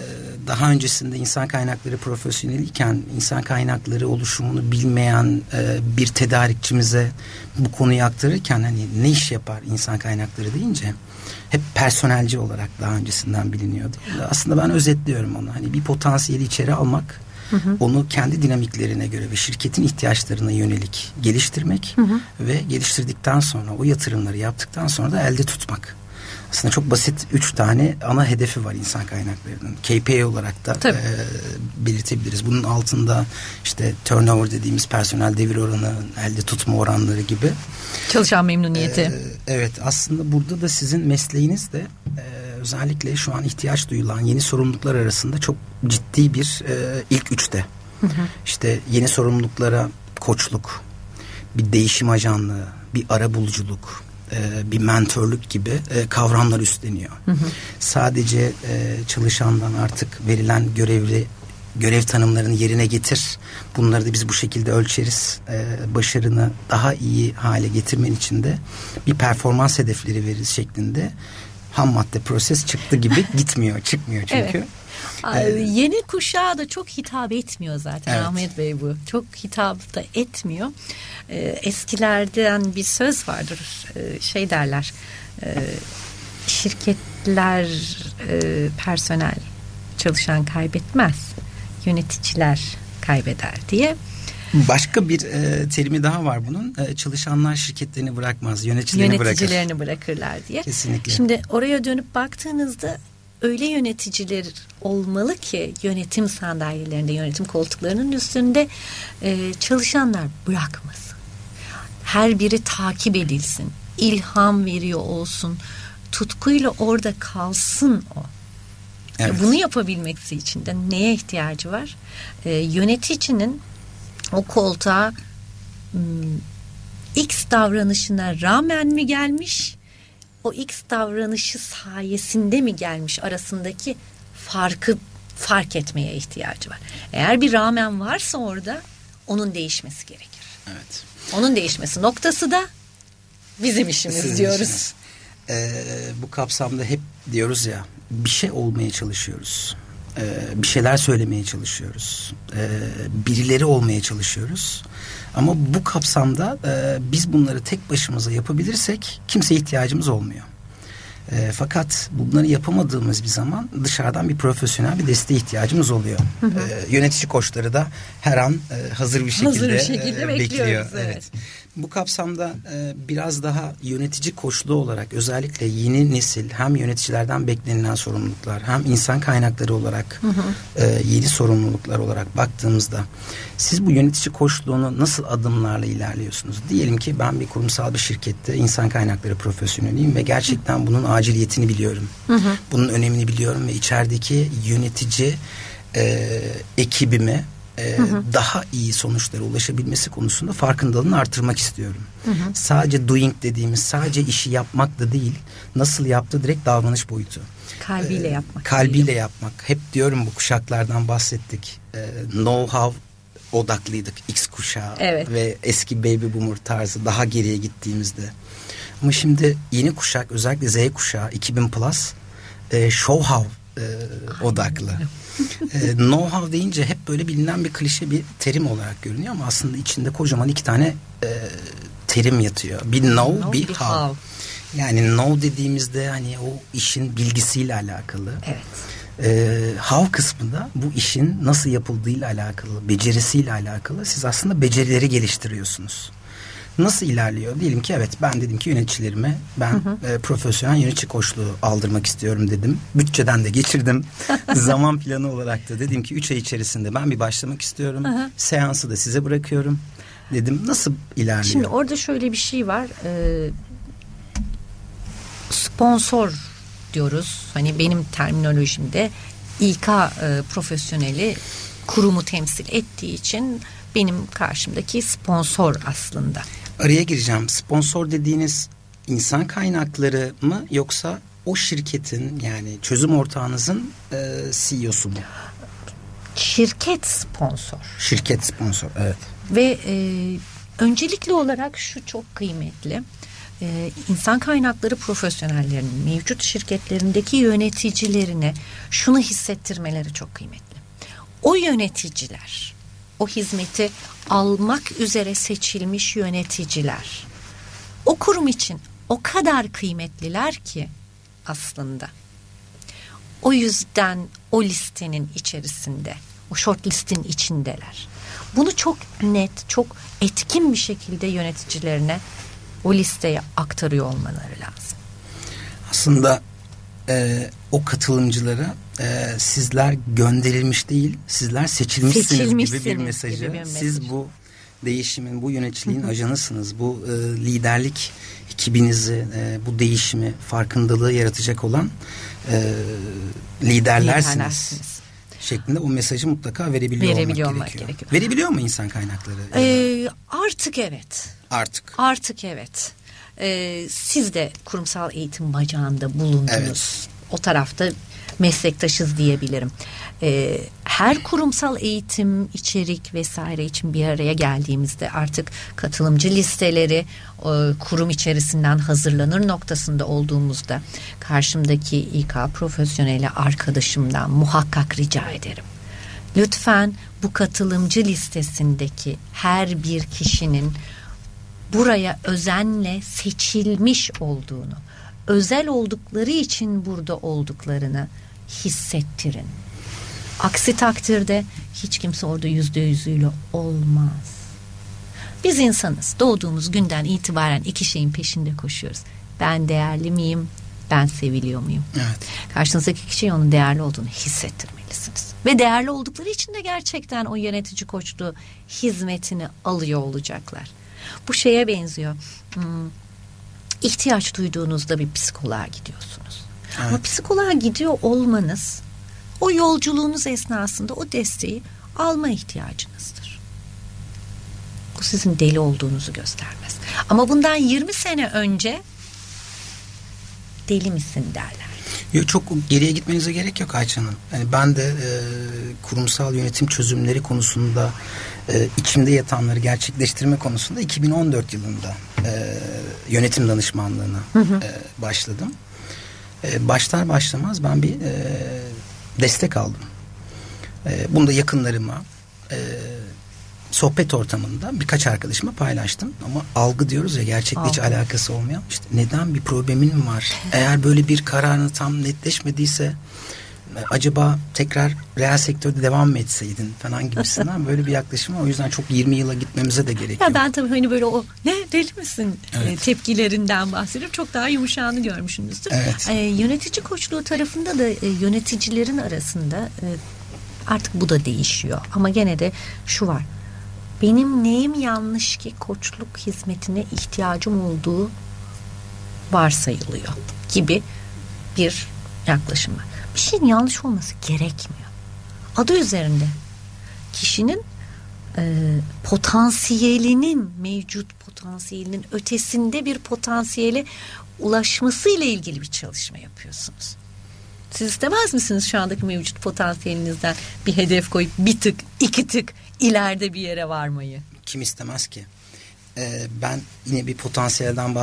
daha öncesinde insan kaynakları profesyoneliyken insan kaynakları oluşumunu bilmeyen e, bir tedarikçimize bu konuyu aktarırken hani ne iş yapar insan kaynakları deyince hep personelci olarak daha öncesinden biliniyordu. Aslında ben özetliyorum onu. Hani bir potansiyeli içeri almak, Hı hı. Onu kendi dinamiklerine göre ve şirketin ihtiyaçlarına yönelik geliştirmek hı hı. ve geliştirdikten sonra o yatırımları yaptıktan sonra da elde tutmak. Aslında çok basit üç tane ana hedefi var insan kaynaklarının. KPI olarak da e, belirtebiliriz. Bunun altında işte turnover dediğimiz personel devir oranı, elde tutma oranları gibi. Çalışan memnuniyeti. E, evet aslında burada da sizin mesleğiniz de e, özellikle şu an ihtiyaç duyulan yeni sorumluluklar arasında çok ciddi bir e, ilk üçte. Hı hı. İşte yeni sorumluluklara koçluk, bir değişim ajanlığı, bir ara buluculuk, e, bir mentörlük gibi e, kavramlar üstleniyor. Hı hı. Sadece e, çalışandan artık verilen görevli görev tanımlarını yerine getir. Bunları da biz bu şekilde ölçeriz. Ee, başarını daha iyi hale getirmen için de bir performans hedefleri veririz şeklinde ham madde proses çıktı gibi gitmiyor, çıkmıyor çünkü. Evet. Yeni kuşağa da çok hitap etmiyor zaten evet. Ahmet Bey bu. Çok hitap da etmiyor. Ee, eskilerden bir söz vardır. Ee, şey derler. E, şirketler e, personel çalışan kaybetmez. Yöneticiler kaybeder diye. Başka bir e, terimi daha var bunun. E, çalışanlar şirketlerini bırakmaz, yöneticilerini, yöneticilerini bırakır. bırakırlar diye. Kesinlikle. Şimdi oraya dönüp baktığınızda öyle yöneticiler olmalı ki yönetim sandalyelerinde, yönetim koltuklarının üstünde e, çalışanlar bırakmasın. Her biri takip edilsin, ilham veriyor olsun, tutkuyla orada kalsın o. Evet. Bunu yapabilmesi için de neye ihtiyacı var? E, yöneticinin o koltuğa X davranışına rağmen mi gelmiş? O X davranışı sayesinde mi gelmiş arasındaki farkı fark etmeye ihtiyacı var. Eğer bir rağmen varsa orada onun değişmesi gerekir. Evet. Onun değişmesi noktası da bizim işimiz Sizin diyoruz. Işiniz. Ee, bu kapsamda hep diyoruz ya bir şey olmaya çalışıyoruz. Ee, bir şeyler söylemeye çalışıyoruz. Ee, birileri olmaya çalışıyoruz. Ama bu kapsamda e, biz bunları tek başımıza yapabilirsek kimseye ihtiyacımız olmuyor. E, fakat bunları yapamadığımız bir zaman dışarıdan bir profesyonel bir desteğe ihtiyacımız oluyor. Hı hı. E, yönetici koçları da her an e, hazır bir şekilde, hazır bir şekilde e, bekliyor. Evet. evet. Bu kapsamda e, biraz daha yönetici koçluğu olarak özellikle yeni nesil hem yöneticilerden beklenilen sorumluluklar hem insan kaynakları olarak hı hı. E, yeni sorumluluklar olarak baktığımızda siz bu yönetici koçluğunu nasıl adımlarla ilerliyorsunuz? Diyelim ki ben bir kurumsal bir şirkette insan kaynakları profesyoneliyim ve gerçekten hı. bunun aciliyetini biliyorum. Hı hı. Bunun önemini biliyorum ve içerideki yönetici e, ekibimi e, hı hı. daha iyi sonuçlara ulaşabilmesi konusunda farkındalığını artırmak istiyorum. Hı hı. Sadece doing dediğimiz sadece işi yapmak da değil nasıl yaptığı direkt davranış boyutu. Kalbiyle ee, yapmak. Kalbiyle değil. yapmak. Hep diyorum bu kuşaklardan bahsettik. Ee, know-how odaklıydık X kuşağı evet. ve eski baby boomer tarzı daha geriye gittiğimizde. Ama şimdi yeni kuşak özellikle Z kuşağı 2000 plus e, show how e, odaklı. e, know-how deyince hep böyle bilinen bir klişe bir terim olarak görünüyor ama aslında içinde kocaman iki tane e, terim yatıyor. Bir know, know bir how. how. Yani know dediğimizde hani o işin bilgisiyle alakalı. Evet. E, how kısmında bu işin nasıl yapıldığıyla alakalı, becerisiyle alakalı. Siz aslında becerileri geliştiriyorsunuz nasıl ilerliyor? Diyelim ki evet ben dedim ki yöneticilerime ben hı hı. E, profesyonel yönetici koçluğu aldırmak istiyorum dedim. Bütçeden de geçirdim. Zaman planı olarak da dedim ki 3 ay içerisinde ben bir başlamak istiyorum. Hı hı. Seansı da size bırakıyorum. Dedim nasıl ilerliyor? Şimdi orada şöyle bir şey var. Ee, sponsor diyoruz. Hani benim terminolojimde İK e, profesyoneli kurumu temsil ettiği için benim karşımdaki sponsor aslında araya gireceğim. Sponsor dediğiniz insan kaynakları mı yoksa o şirketin yani çözüm ortağınızın e, CEO'su mu? Şirket sponsor. Şirket sponsor evet. Ve e, öncelikli olarak şu çok kıymetli. Ee, insan kaynakları profesyonellerinin mevcut şirketlerindeki yöneticilerine şunu hissettirmeleri çok kıymetli. O yöneticiler o hizmeti almak üzere seçilmiş yöneticiler o kurum için o kadar kıymetliler ki aslında. O yüzden o listenin içerisinde, o short listin içindeler. Bunu çok net, çok etkin bir şekilde yöneticilerine o listeye aktarıyor olmaları lazım. Aslında e, o katılımcılara e, sizler gönderilmiş değil, sizler seçilmişsiniz, gibi bir mesajı. Gibi bir mesaj. Siz bu değişimin, bu yöneticiliğin ajanısınız. Bu e, liderlik ekibinizi, e, bu değişimi, farkındalığı yaratacak olan e, liderlersiniz. Şeklinde o mesajı mutlaka verebiliyor, verebiliyor olmak, gerekiyor. gerekiyor. Verebiliyor mu insan kaynakları? Ee, artık evet. Artık. Artık evet. Ee, siz de kurumsal eğitim bacağında bulundunuz. Evet. O tarafta meslektaşız diyebilirim. Ee, her kurumsal eğitim, içerik vesaire için bir araya geldiğimizde artık katılımcı listeleri e, kurum içerisinden hazırlanır noktasında olduğumuzda karşımdaki İK profesyoneli arkadaşımdan muhakkak rica ederim. Lütfen bu katılımcı listesindeki her bir kişinin buraya özenle seçilmiş olduğunu, özel oldukları için burada olduklarını hissettirin. Aksi takdirde hiç kimse orada yüzde yüzüyle olmaz. Biz insanız. Doğduğumuz günden itibaren iki şeyin peşinde koşuyoruz. Ben değerli miyim? Ben seviliyor muyum? Evet. Karşınızdaki kişiye onun değerli olduğunu hissettirmelisiniz. Ve değerli oldukları için de gerçekten o yönetici koçluğu hizmetini alıyor olacaklar. Bu şeye benziyor. Hmm, ihtiyaç duyduğunuzda bir psikoloğa gidiyorsunuz. Evet. Ama psikoloğa gidiyor olmanız o yolculuğunuz esnasında o desteği alma ihtiyacınızdır. Bu sizin deli olduğunuzu göstermez. Ama bundan 20 sene önce deli misin derler. Yok çok geriye gitmenize gerek yok Ayça Hanım. Yani ben de e, kurumsal yönetim çözümleri konusunda e, içimde yatanları gerçekleştirme konusunda 2014 yılında e, yönetim danışmanlığına hı hı. E, başladım. E, başlar başlamaz ben bir e, destek aldım. E, bunu da yakınlarıma e, sohbet ortamında birkaç arkadaşıma paylaştım. Ama algı diyoruz ya gerçekle hiç alakası olmayan. İşte neden bir problemin var? Eğer böyle bir kararını tam netleşmediyse acaba tekrar reel sektörde devam mı etseydin falan gibisinden böyle bir yaklaşım var. O yüzden çok 20 yıla gitmemize de gerek Ya yok. ben tabii hani böyle o ne deli misin Evet. e, tepkilerinden bahsediyorum. Çok daha yumuşağını görmüşsünüzdür. Evet. E, yönetici koçluğu tarafında da e, yöneticilerin arasında e, artık bu da değişiyor. Ama gene de şu var. Benim neyim yanlış ki koçluk hizmetine ihtiyacım olduğu varsayılıyor gibi bir yaklaşım var. Bir şeyin yanlış olması gerekmiyor. Adı üzerinde kişinin e, potansiyelinin mevcut potansiyelinin ötesinde bir potansiyele ulaşması ile ilgili bir çalışma yapıyorsunuz. Siz istemez misiniz şu andaki mevcut potansiyelinizden bir hedef koyup bir tık iki tık ileride bir yere varmayı? Kim istemez ki? Ee, ben yine bir potansiyelden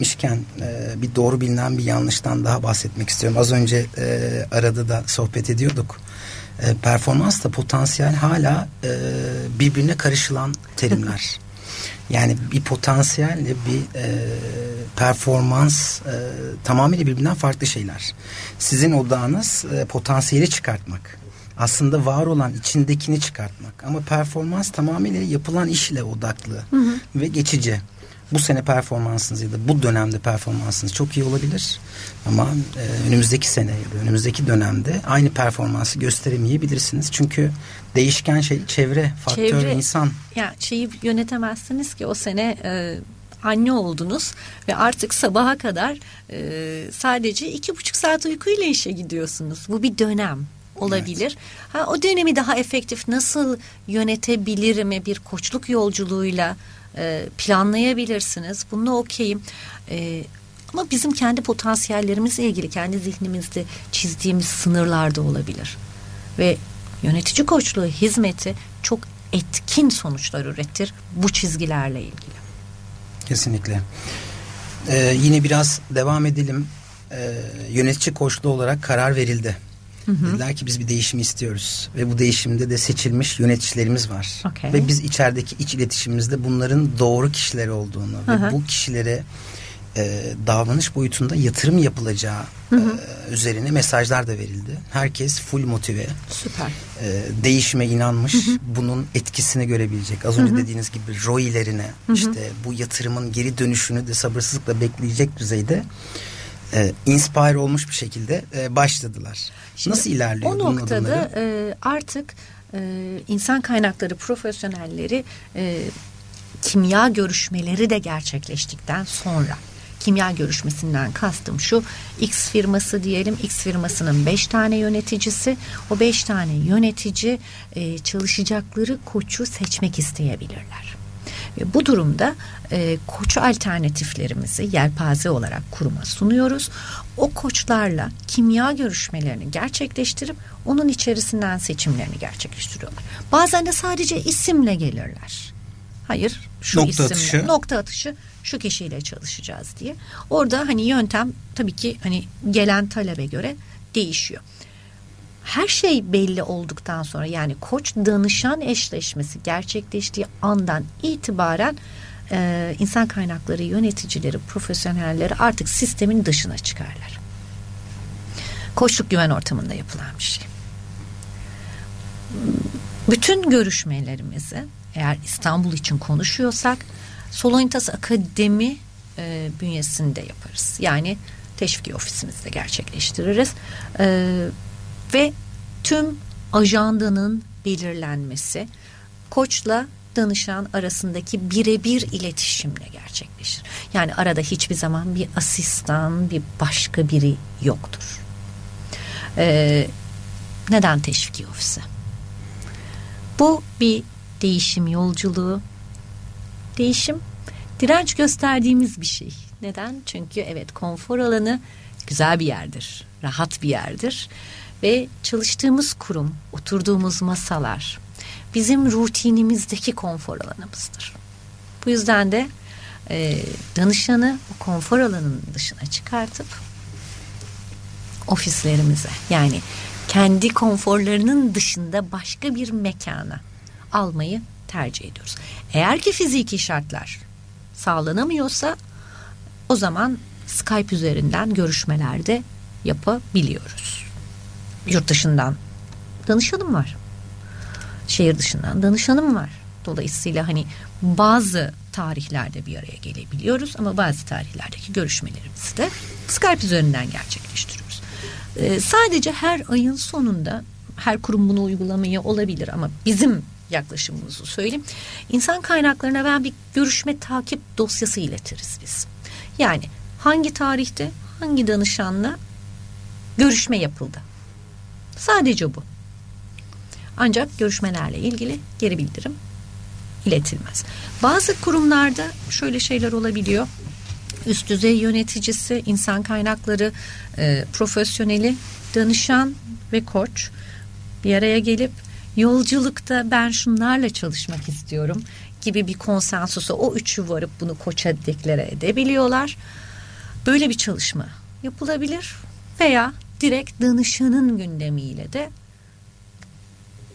bahsetmişken e, bir doğru bilinen bir yanlıştan daha bahsetmek istiyorum. Az önce e, arada da sohbet ediyorduk. E, performans da potansiyel hala e, birbirine karışılan terimler. Yani bir potansiyelle bir e, performans e, tamamıyla birbirinden farklı şeyler. Sizin odağınız e, potansiyeli çıkartmak. Aslında var olan içindekini çıkartmak. Ama performans tamamıyla yapılan işle odaklı ve geçici. Bu sene performansınız ya da bu dönemde performansınız çok iyi olabilir. Ama e, önümüzdeki sene ya da önümüzdeki dönemde aynı performansı gösteremeyebilirsiniz. Çünkü değişken şey çevre, faktör, Çevre- insan. Ya şeyi yönetemezsiniz ki o sene e, anne oldunuz ve artık sabaha kadar e, sadece iki buçuk saat uykuyla işe gidiyorsunuz. Bu bir dönem olabilir. Ha, o dönemi daha efektif nasıl yönetebilirim bir koçluk yolculuğuyla e, planlayabilirsiniz. Bununla okeyim. E, ama bizim kendi potansiyellerimizle ilgili kendi zihnimizde çizdiğimiz sınırlar da olabilir. Ve yönetici koçluğu hizmeti çok etkin sonuçlar üretir bu çizgilerle ilgili. Kesinlikle. Ee, yine biraz devam edelim. Ee, yönetici koçluğu olarak karar verildi. Dediler ki biz bir değişimi istiyoruz. Ve bu değişimde de seçilmiş yöneticilerimiz var. Okey. Ve biz içerideki iç iletişimimizde bunların doğru kişiler olduğunu Hı hı. ve bu kişilere e, davranış boyutunda yatırım yapılacağı e, üzerine mesajlar da verildi. Herkes full motive Süper. e, değişime inanmış, bunun etkisini görebilecek. Az önce dediğiniz gibi ROI'lerine, işte bu yatırımın geri dönüşünü de sabırsızlıkla bekleyecek düzeyde e, inspire olmuş bir şekilde e, başladılar. Şimdi Nasıl ilerliyor O noktada e, artık e, insan kaynakları profesyonelleri e, kimya görüşmeleri de gerçekleştikten sonra kimya görüşmesinden kastım şu X firması diyelim X firmasının 5 tane yöneticisi o 5 tane yönetici e, çalışacakları koçu seçmek isteyebilirler. Ve bu durumda e, koç alternatiflerimizi yelpaze olarak kuruma sunuyoruz. O koçlarla kimya görüşmelerini gerçekleştirip onun içerisinden seçimlerini gerçekleştiriyorlar. Bazen de sadece isimle gelirler. Hayır şu Nokta isimle atışı. nokta atışı şu kişiyle çalışacağız diye. Orada hani yöntem tabii ki hani gelen talebe göre değişiyor her şey belli olduktan sonra yani koç danışan eşleşmesi gerçekleştiği andan itibaren e, insan kaynakları yöneticileri, profesyonelleri artık sistemin dışına çıkarlar. Koçluk güven ortamında yapılan bir şey. Bütün görüşmelerimizi eğer İstanbul için konuşuyorsak Solonitas Akademi e, bünyesinde yaparız. Yani teşviki ofisimizde gerçekleştiririz. E, ve tüm ajandanın belirlenmesi koçla danışan arasındaki birebir iletişimle gerçekleşir. Yani arada hiçbir zaman bir asistan, bir başka biri yoktur. Ee, neden teşviki ofisi? Bu bir değişim yolculuğu. Değişim direnç gösterdiğimiz bir şey. Neden? Çünkü evet konfor alanı güzel bir yerdir, rahat bir yerdir ve çalıştığımız kurum, oturduğumuz masalar bizim rutinimizdeki konfor alanımızdır. Bu yüzden de e, danışanı o konfor alanının dışına çıkartıp ofislerimize yani kendi konforlarının dışında başka bir mekana almayı tercih ediyoruz. Eğer ki fiziki şartlar sağlanamıyorsa o zaman Skype üzerinden görüşmelerde yapabiliyoruz. Yurt dışından danışanım var. Şehir dışından danışanım var. Dolayısıyla hani bazı tarihlerde bir araya gelebiliyoruz ama bazı tarihlerdeki görüşmelerimizi de Skype üzerinden gerçekleştiriyoruz. Ee, sadece her ayın sonunda her kurum bunu uygulamaya olabilir ama bizim yaklaşımımızı söyleyeyim. İnsan kaynaklarına ben bir görüşme takip dosyası iletiriz biz. Yani hangi tarihte hangi danışanla görüşme yapıldı. Sadece bu. Ancak görüşmelerle ilgili geri bildirim iletilmez. Bazı kurumlarda şöyle şeyler olabiliyor. Üst düzey yöneticisi, insan kaynakları e, profesyoneli, danışan ve koç bir araya gelip yolculukta ben şunlarla çalışmak istiyorum gibi bir konsensusa o üçü varıp bunu koça deklare edebiliyorlar. Böyle bir çalışma yapılabilir veya direkt danışanın gündemiyle de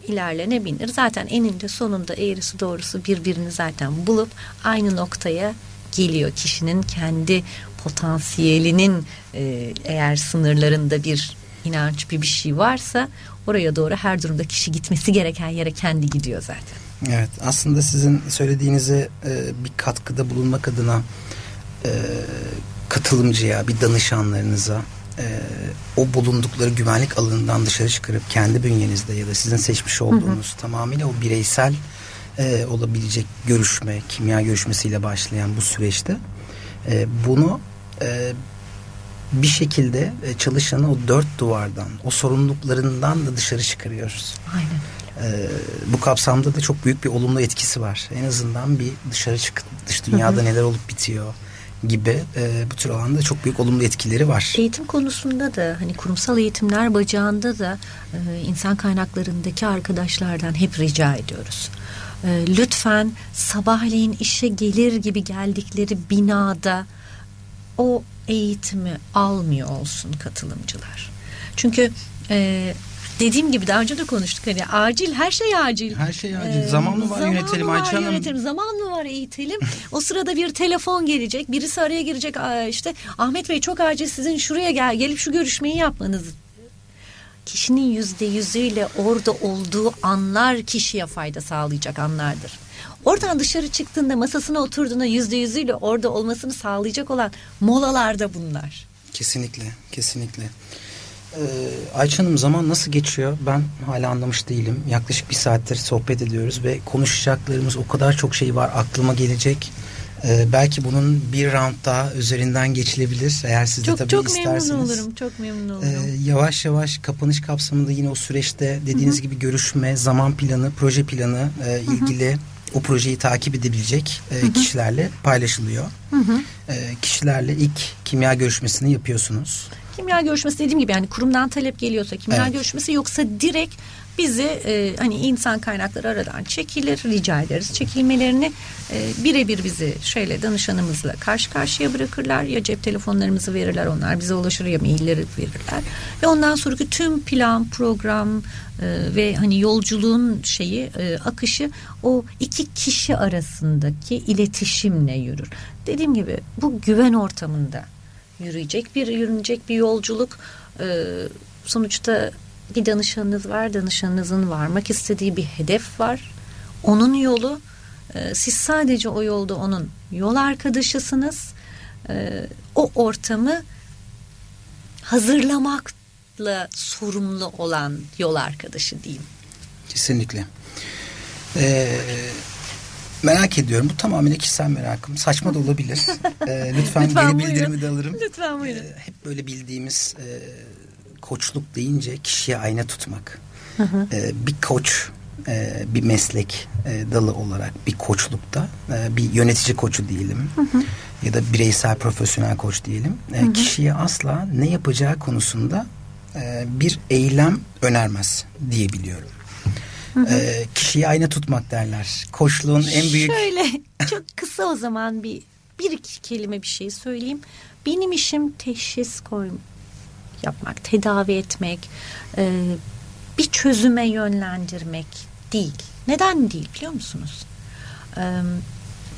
ilerlenebilir. Zaten eninde sonunda eğrisi doğrusu birbirini zaten bulup aynı noktaya geliyor. Kişinin kendi potansiyelinin e, eğer sınırlarında bir inanç bir bir şey varsa oraya doğru her durumda kişi gitmesi gereken yere kendi gidiyor zaten. Evet aslında sizin söylediğinize e, bir katkıda bulunmak adına e, katılımcıya bir danışanlarınıza e, o bulundukları güvenlik alanından dışarı çıkarıp kendi bünyenizde ya da sizin seçmiş olduğunuz hı hı. tamamıyla o bireysel e, olabilecek görüşme, kimya görüşmesiyle başlayan bu süreçte e, bunu e, bir şekilde e, çalışanı o dört duvardan, o sorumluluklarından da dışarı çıkarıyoruz. Aynen ee, bu kapsamda da çok büyük bir olumlu etkisi var. En azından bir dışarı çıkıp dış dünyada hı hı. neler olup bitiyor gibi e, bu tür alanda çok büyük olumlu etkileri var. Eğitim konusunda da hani kurumsal eğitimler bacağında da e, insan kaynaklarındaki arkadaşlardan hep rica ediyoruz. E, lütfen sabahleyin işe gelir gibi geldikleri binada o eğitimi almıyor olsun katılımcılar. Çünkü e, dediğim gibi daha önce de konuştuk hani acil her şey acil. Her şey acil. Ee, zaman mı var zaman yönetelim Ayça Hanım? Yönetelim. Zaman mı var eğitelim? o sırada bir telefon gelecek. Birisi araya girecek. işte Ahmet Bey çok acil sizin şuraya gel gelip şu görüşmeyi yapmanız. Kişinin yüzde yüzüyle orada olduğu anlar kişiye fayda sağlayacak anlardır. Oradan dışarı çıktığında masasına oturduğunda yüzde yüzüyle orada olmasını sağlayacak olan molalarda bunlar. Kesinlikle, kesinlikle. Ee, Ayça Hanım zaman nasıl geçiyor ben hala anlamış değilim. Yaklaşık bir saattir sohbet ediyoruz ve konuşacaklarımız o kadar çok şey var aklıma gelecek. Ee, belki bunun bir round daha üzerinden geçilebilir eğer siz de çok, tabii çok isterseniz. Çok memnun olurum, çok memnun olurum. Ee, yavaş yavaş kapanış kapsamında yine o süreçte dediğiniz Hı-hı. gibi görüşme, zaman planı, proje planı e, ilgili Hı-hı o projeyi takip edebilecek e, kişilerle paylaşılıyor. Hı hı. E, kişilerle ilk kimya görüşmesini yapıyorsunuz. Kimya görüşmesi dediğim gibi yani kurumdan talep geliyorsa kimya evet. görüşmesi yoksa direkt bizi e, hani insan kaynakları aradan çekilir rica ederiz çekilmelerini e, birebir bizi şeyle danışanımızla karşı karşıya bırakırlar. Ya cep telefonlarımızı verirler onlar bize ulaşır ya mailleri verirler. Ve ondan sonraki tüm plan program e, ve hani yolculuğun şeyi e, akışı o iki kişi arasındaki iletişimle yürür. Dediğim gibi bu güven ortamında yürüyecek bir yürünecek bir yolculuk e, sonuçta bir danışanınız var danışanınızın varmak istediği bir hedef var onun yolu e, siz sadece o yolda onun yol arkadaşısınız e, o ortamı hazırlamakla sorumlu olan yol arkadaşı diyeyim. Kesinlikle. Ee, Merak ediyorum. Bu tamamen kişisel merakım. Saçma da olabilir. ee, lütfen, lütfen geri bildirimi de alırım. Lütfen buyurun. Ee, hep böyle bildiğimiz e, koçluk deyince kişiye ayna tutmak. Hı hı. Ee, bir koç e, bir meslek e, dalı olarak bir koçlukta e, bir yönetici koçu diyelim hı hı. ya da bireysel profesyonel koç diyelim e, hı hı. kişiye asla ne yapacağı konusunda e, bir eylem önermez diyebiliyorum. E, kişiyi ayna tutmak derler. Koçluğun en büyük... Şöyle çok kısa o zaman bir bir iki kelime bir şey söyleyeyim. Benim işim teşhis koy yapmak, tedavi etmek, e, bir çözüme yönlendirmek değil. Neden değil biliyor musunuz? E,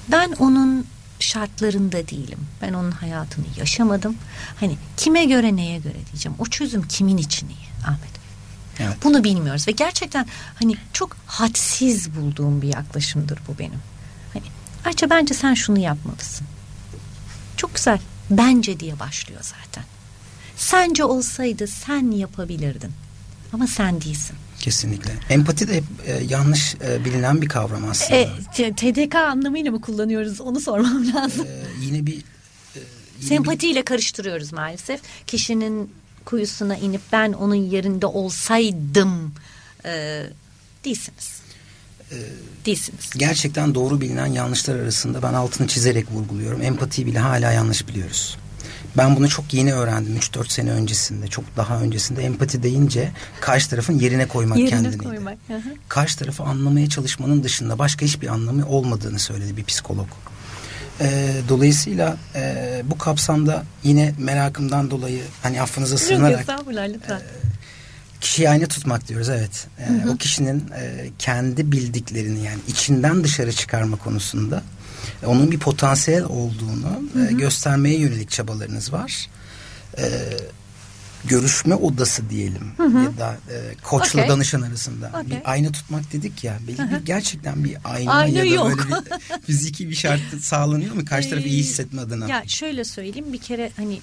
ben onun şartlarında değilim. Ben onun hayatını yaşamadım. Hani kime göre neye göre diyeceğim. O çözüm kimin için iyi Ahmet? Evet. Bunu bilmiyoruz ve gerçekten hani çok hadsiz bulduğum bir yaklaşımdır bu benim. Hani Ayça bence sen şunu yapmalısın. Çok güzel. Bence diye başlıyor zaten. Sence olsaydı sen yapabilirdin. Ama sen değilsin. Kesinlikle. Empati de hep e, yanlış e, bilinen bir kavram aslında. E, TDK anlamıyla mı kullanıyoruz? Onu sormam lazım. E, yine bir e, yine bir- Sempatiyle karıştırıyoruz maalesef. Kişinin kuyusuna inip ben onun yerinde olsaydım e, değilsiniz. değilsiniz. gerçekten doğru bilinen yanlışlar arasında ben altını çizerek vurguluyorum. Empatiyi bile hala yanlış biliyoruz. Ben bunu çok yeni öğrendim 3-4 sene öncesinde. Çok daha öncesinde empati deyince karşı tarafın yerine koymak Yerine koymak. Hı hı. Karşı tarafı anlamaya çalışmanın dışında başka hiçbir anlamı olmadığını söyledi bir psikolog. Ee, dolayısıyla e, bu kapsamda yine merakımdan dolayı hani affınıza sığınarak lütfen. kişiyi aynı tutmak diyoruz evet. Ee, O kişinin e, kendi bildiklerini yani içinden dışarı çıkarma konusunda e, onun bir potansiyel olduğunu e, göstermeye yönelik çabalarınız var. Ee, görüşme odası diyelim ya da e, koçla Okey. danışan arasında Okey. bir ayna tutmak dedik ya belki bir, gerçekten bir ayna, Ayna ya da yok. böyle bir fiziki bir şart sağlanıyor mu karşı tarafı iyi hissetme adına? Ya şöyle söyleyeyim bir kere hani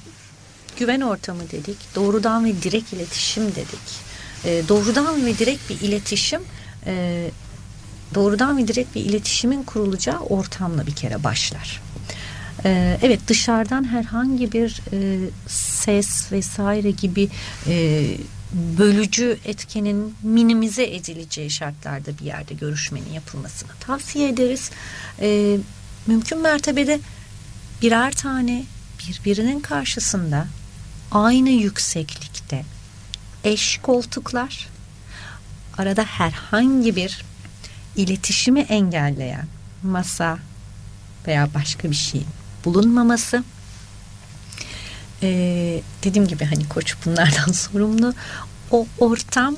güven ortamı dedik. Doğrudan ve direkt iletişim dedik. Ee, doğrudan ve direkt bir iletişim e, doğrudan ve direkt bir iletişimin kurulacağı ortamla bir kere başlar. Ee, evet dışarıdan herhangi bir e, ses vesaire gibi e, bölücü etkenin minimize edileceği şartlarda bir yerde görüşmenin yapılmasını tavsiye ederiz. Ee, mümkün mertebede birer tane birbirinin karşısında aynı yükseklikte eş koltuklar arada herhangi bir iletişimi engelleyen masa veya başka bir şey bulunmaması Ee, dediğim gibi hani koç bunlardan sorumlu o ortam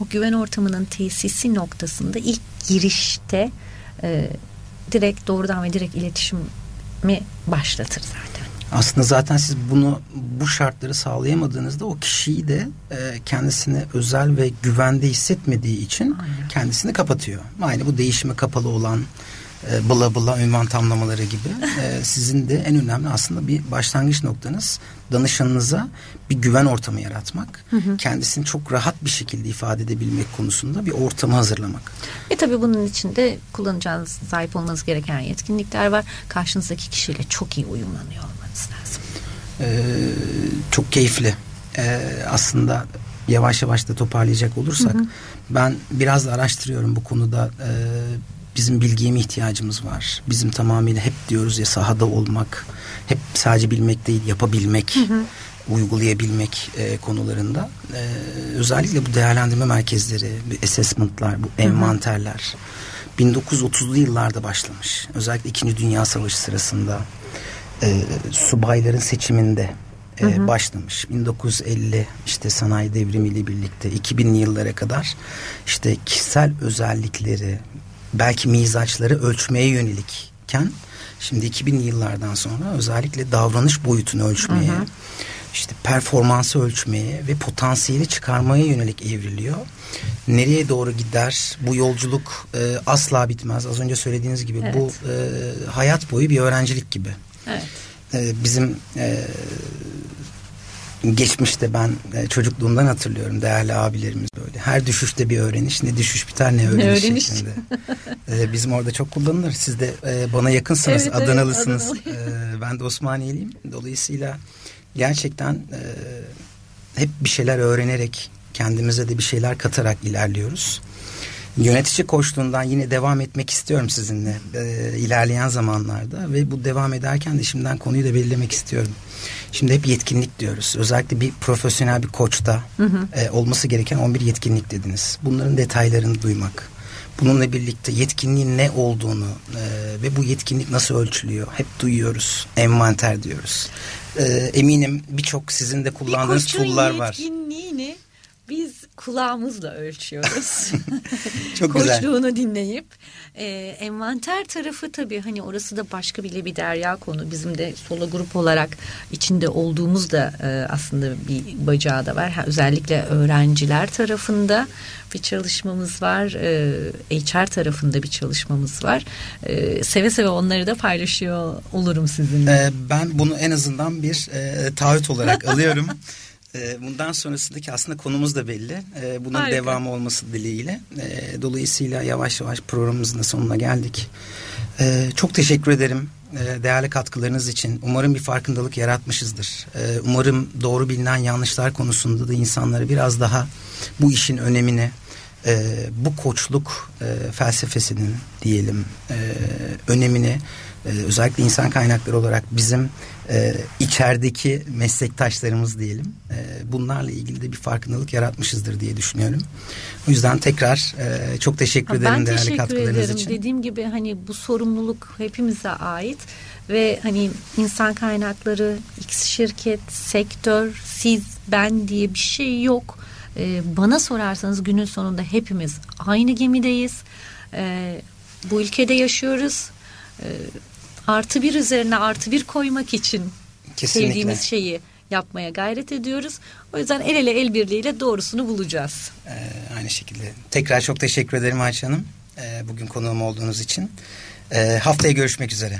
o güven ortamının tesisi noktasında ilk girişte e, direkt doğrudan ve direkt iletişimi başlatır zaten. Aslında zaten siz bunu bu şartları sağlayamadığınızda o kişiyi de e, kendisini özel ve güvende hissetmediği için Aynen. kendisini kapatıyor. Aynı bu değişime kapalı olan e, bla bla ünvan tamlamaları gibi e, sizin de en önemli aslında bir başlangıç noktanız danışanınıza bir güven ortamı yaratmak. Kendisini çok rahat bir şekilde ifade edebilmek konusunda bir ortamı hazırlamak. Ve tabii bunun içinde kullanacağınız, sahip olmanız gereken yetkinlikler var. Karşınızdaki kişiyle çok iyi uyumlanıyor olmanız lazım. Ee, çok keyifli. Ee, aslında yavaş yavaş da toparlayacak olursak ben biraz da araştırıyorum bu konuda. Ee, bizim bilgiye mi ihtiyacımız var? Bizim tamamıyla hep diyoruz ya sahada olmak, hep sadece bilmek değil yapabilmek, uygulayabilmek e, konularında. Ee, özellikle bu değerlendirme merkezleri, assessment'lar, bu envanterler 1930'lu yıllarda başlamış. Özellikle 2. Dünya Savaşı sırasında e, subayların seçiminde e, başlamış. 1950 işte sanayi devrimiyle birlikte 2000'li yıllara kadar işte kişisel özellikleri belki mizaçları ölçmeye yönelikken şimdi 2000'li yıllardan sonra özellikle davranış boyutunu ölçmeye işte performansı ölçmeye ve potansiyeli çıkarmaya yönelik evriliyor. Nereye doğru gider? Bu yolculuk e, asla bitmez. Az önce söylediğiniz gibi bu e, hayat boyu bir öğrencilik gibi. Evet. E, bizim e, geçmişte ben e, çocukluğumdan hatırlıyorum değerli abilerimiz böyle. Her düşüşte bir öğreniş ne düşüş biter ne öğreniş, öğreniş. şeklinde. E, bizim orada çok kullanılır. Siz de e, bana yakınsınız, Evet, evet, Adanalısınız. Adanalı. Ben de Osmaniyeliyim. Dolayısıyla gerçekten e, hep bir şeyler öğrenerek kendimize de bir şeyler katarak ilerliyoruz. Yönetici koçluğundan yine devam etmek istiyorum sizinle e, ilerleyen zamanlarda ve bu devam ederken de şimdiden konuyu da belirlemek istiyorum. Şimdi hep yetkinlik diyoruz. Özellikle bir profesyonel bir koçta e, olması gereken 11 yetkinlik dediniz. Bunların detaylarını duymak. Bununla birlikte yetkinliğin ne olduğunu e, ve bu yetkinlik nasıl ölçülüyor hep duyuyoruz. Envanter diyoruz. E, eminim birçok sizin de kullandığınız bir tool'lar var. Kulağımızla ölçüyoruz. Çok güzel. Koçluğunu dinleyip. E, envanter tarafı tabii hani orası da başka bile bir derya konu. Bizim de solo grup olarak içinde olduğumuz da e, aslında bir bacağı da var. Ha, özellikle öğrenciler tarafında bir çalışmamız var. E, HR tarafında bir çalışmamız var. E, seve seve onları da paylaşıyor olurum sizinle. Ee, ben bunu en azından bir e, taahhüt olarak alıyorum. E, bundan sonrasındaki aslında konumuz da belli. E, bunun Harika. devamı olması dileğiyle. E, dolayısıyla yavaş yavaş programımızın da sonuna geldik. E, çok teşekkür ederim e, değerli katkılarınız için. Umarım bir farkındalık yaratmışızdır. Umarım doğru bilinen yanlışlar konusunda da insanları biraz daha bu işin önemini, e, bu koçluk e, felsefesinin diyelim önemini özellikle insan kaynakları olarak bizim e, içerideki meslektaşlarımız diyelim e, bunlarla ilgili de bir farkındalık yaratmışızdır diye düşünüyorum. O yüzden tekrar e, çok teşekkür Ha, ederim ben değerli teşekkür katkılarınız ederim. için. Dediğim gibi hani bu sorumluluk hepimize ait ve hani insan kaynakları, X şirket, sektör, siz, ben diye bir şey yok. Ee, bana sorarsanız günün sonunda hepimiz aynı gemideyiz. Ee, bu ülkede yaşıyoruz. Ee, artı bir üzerine artı bir koymak için Kesinlikle. sevdiğimiz şeyi yapmaya gayret ediyoruz. O yüzden el ele el birliğiyle doğrusunu bulacağız. Ee, aynı şekilde. Tekrar çok teşekkür ederim Ayşe Hanım. Ee, bugün konuğum olduğunuz için. Ee, haftaya görüşmek üzere.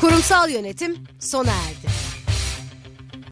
Kurumsal yönetim sona erdi.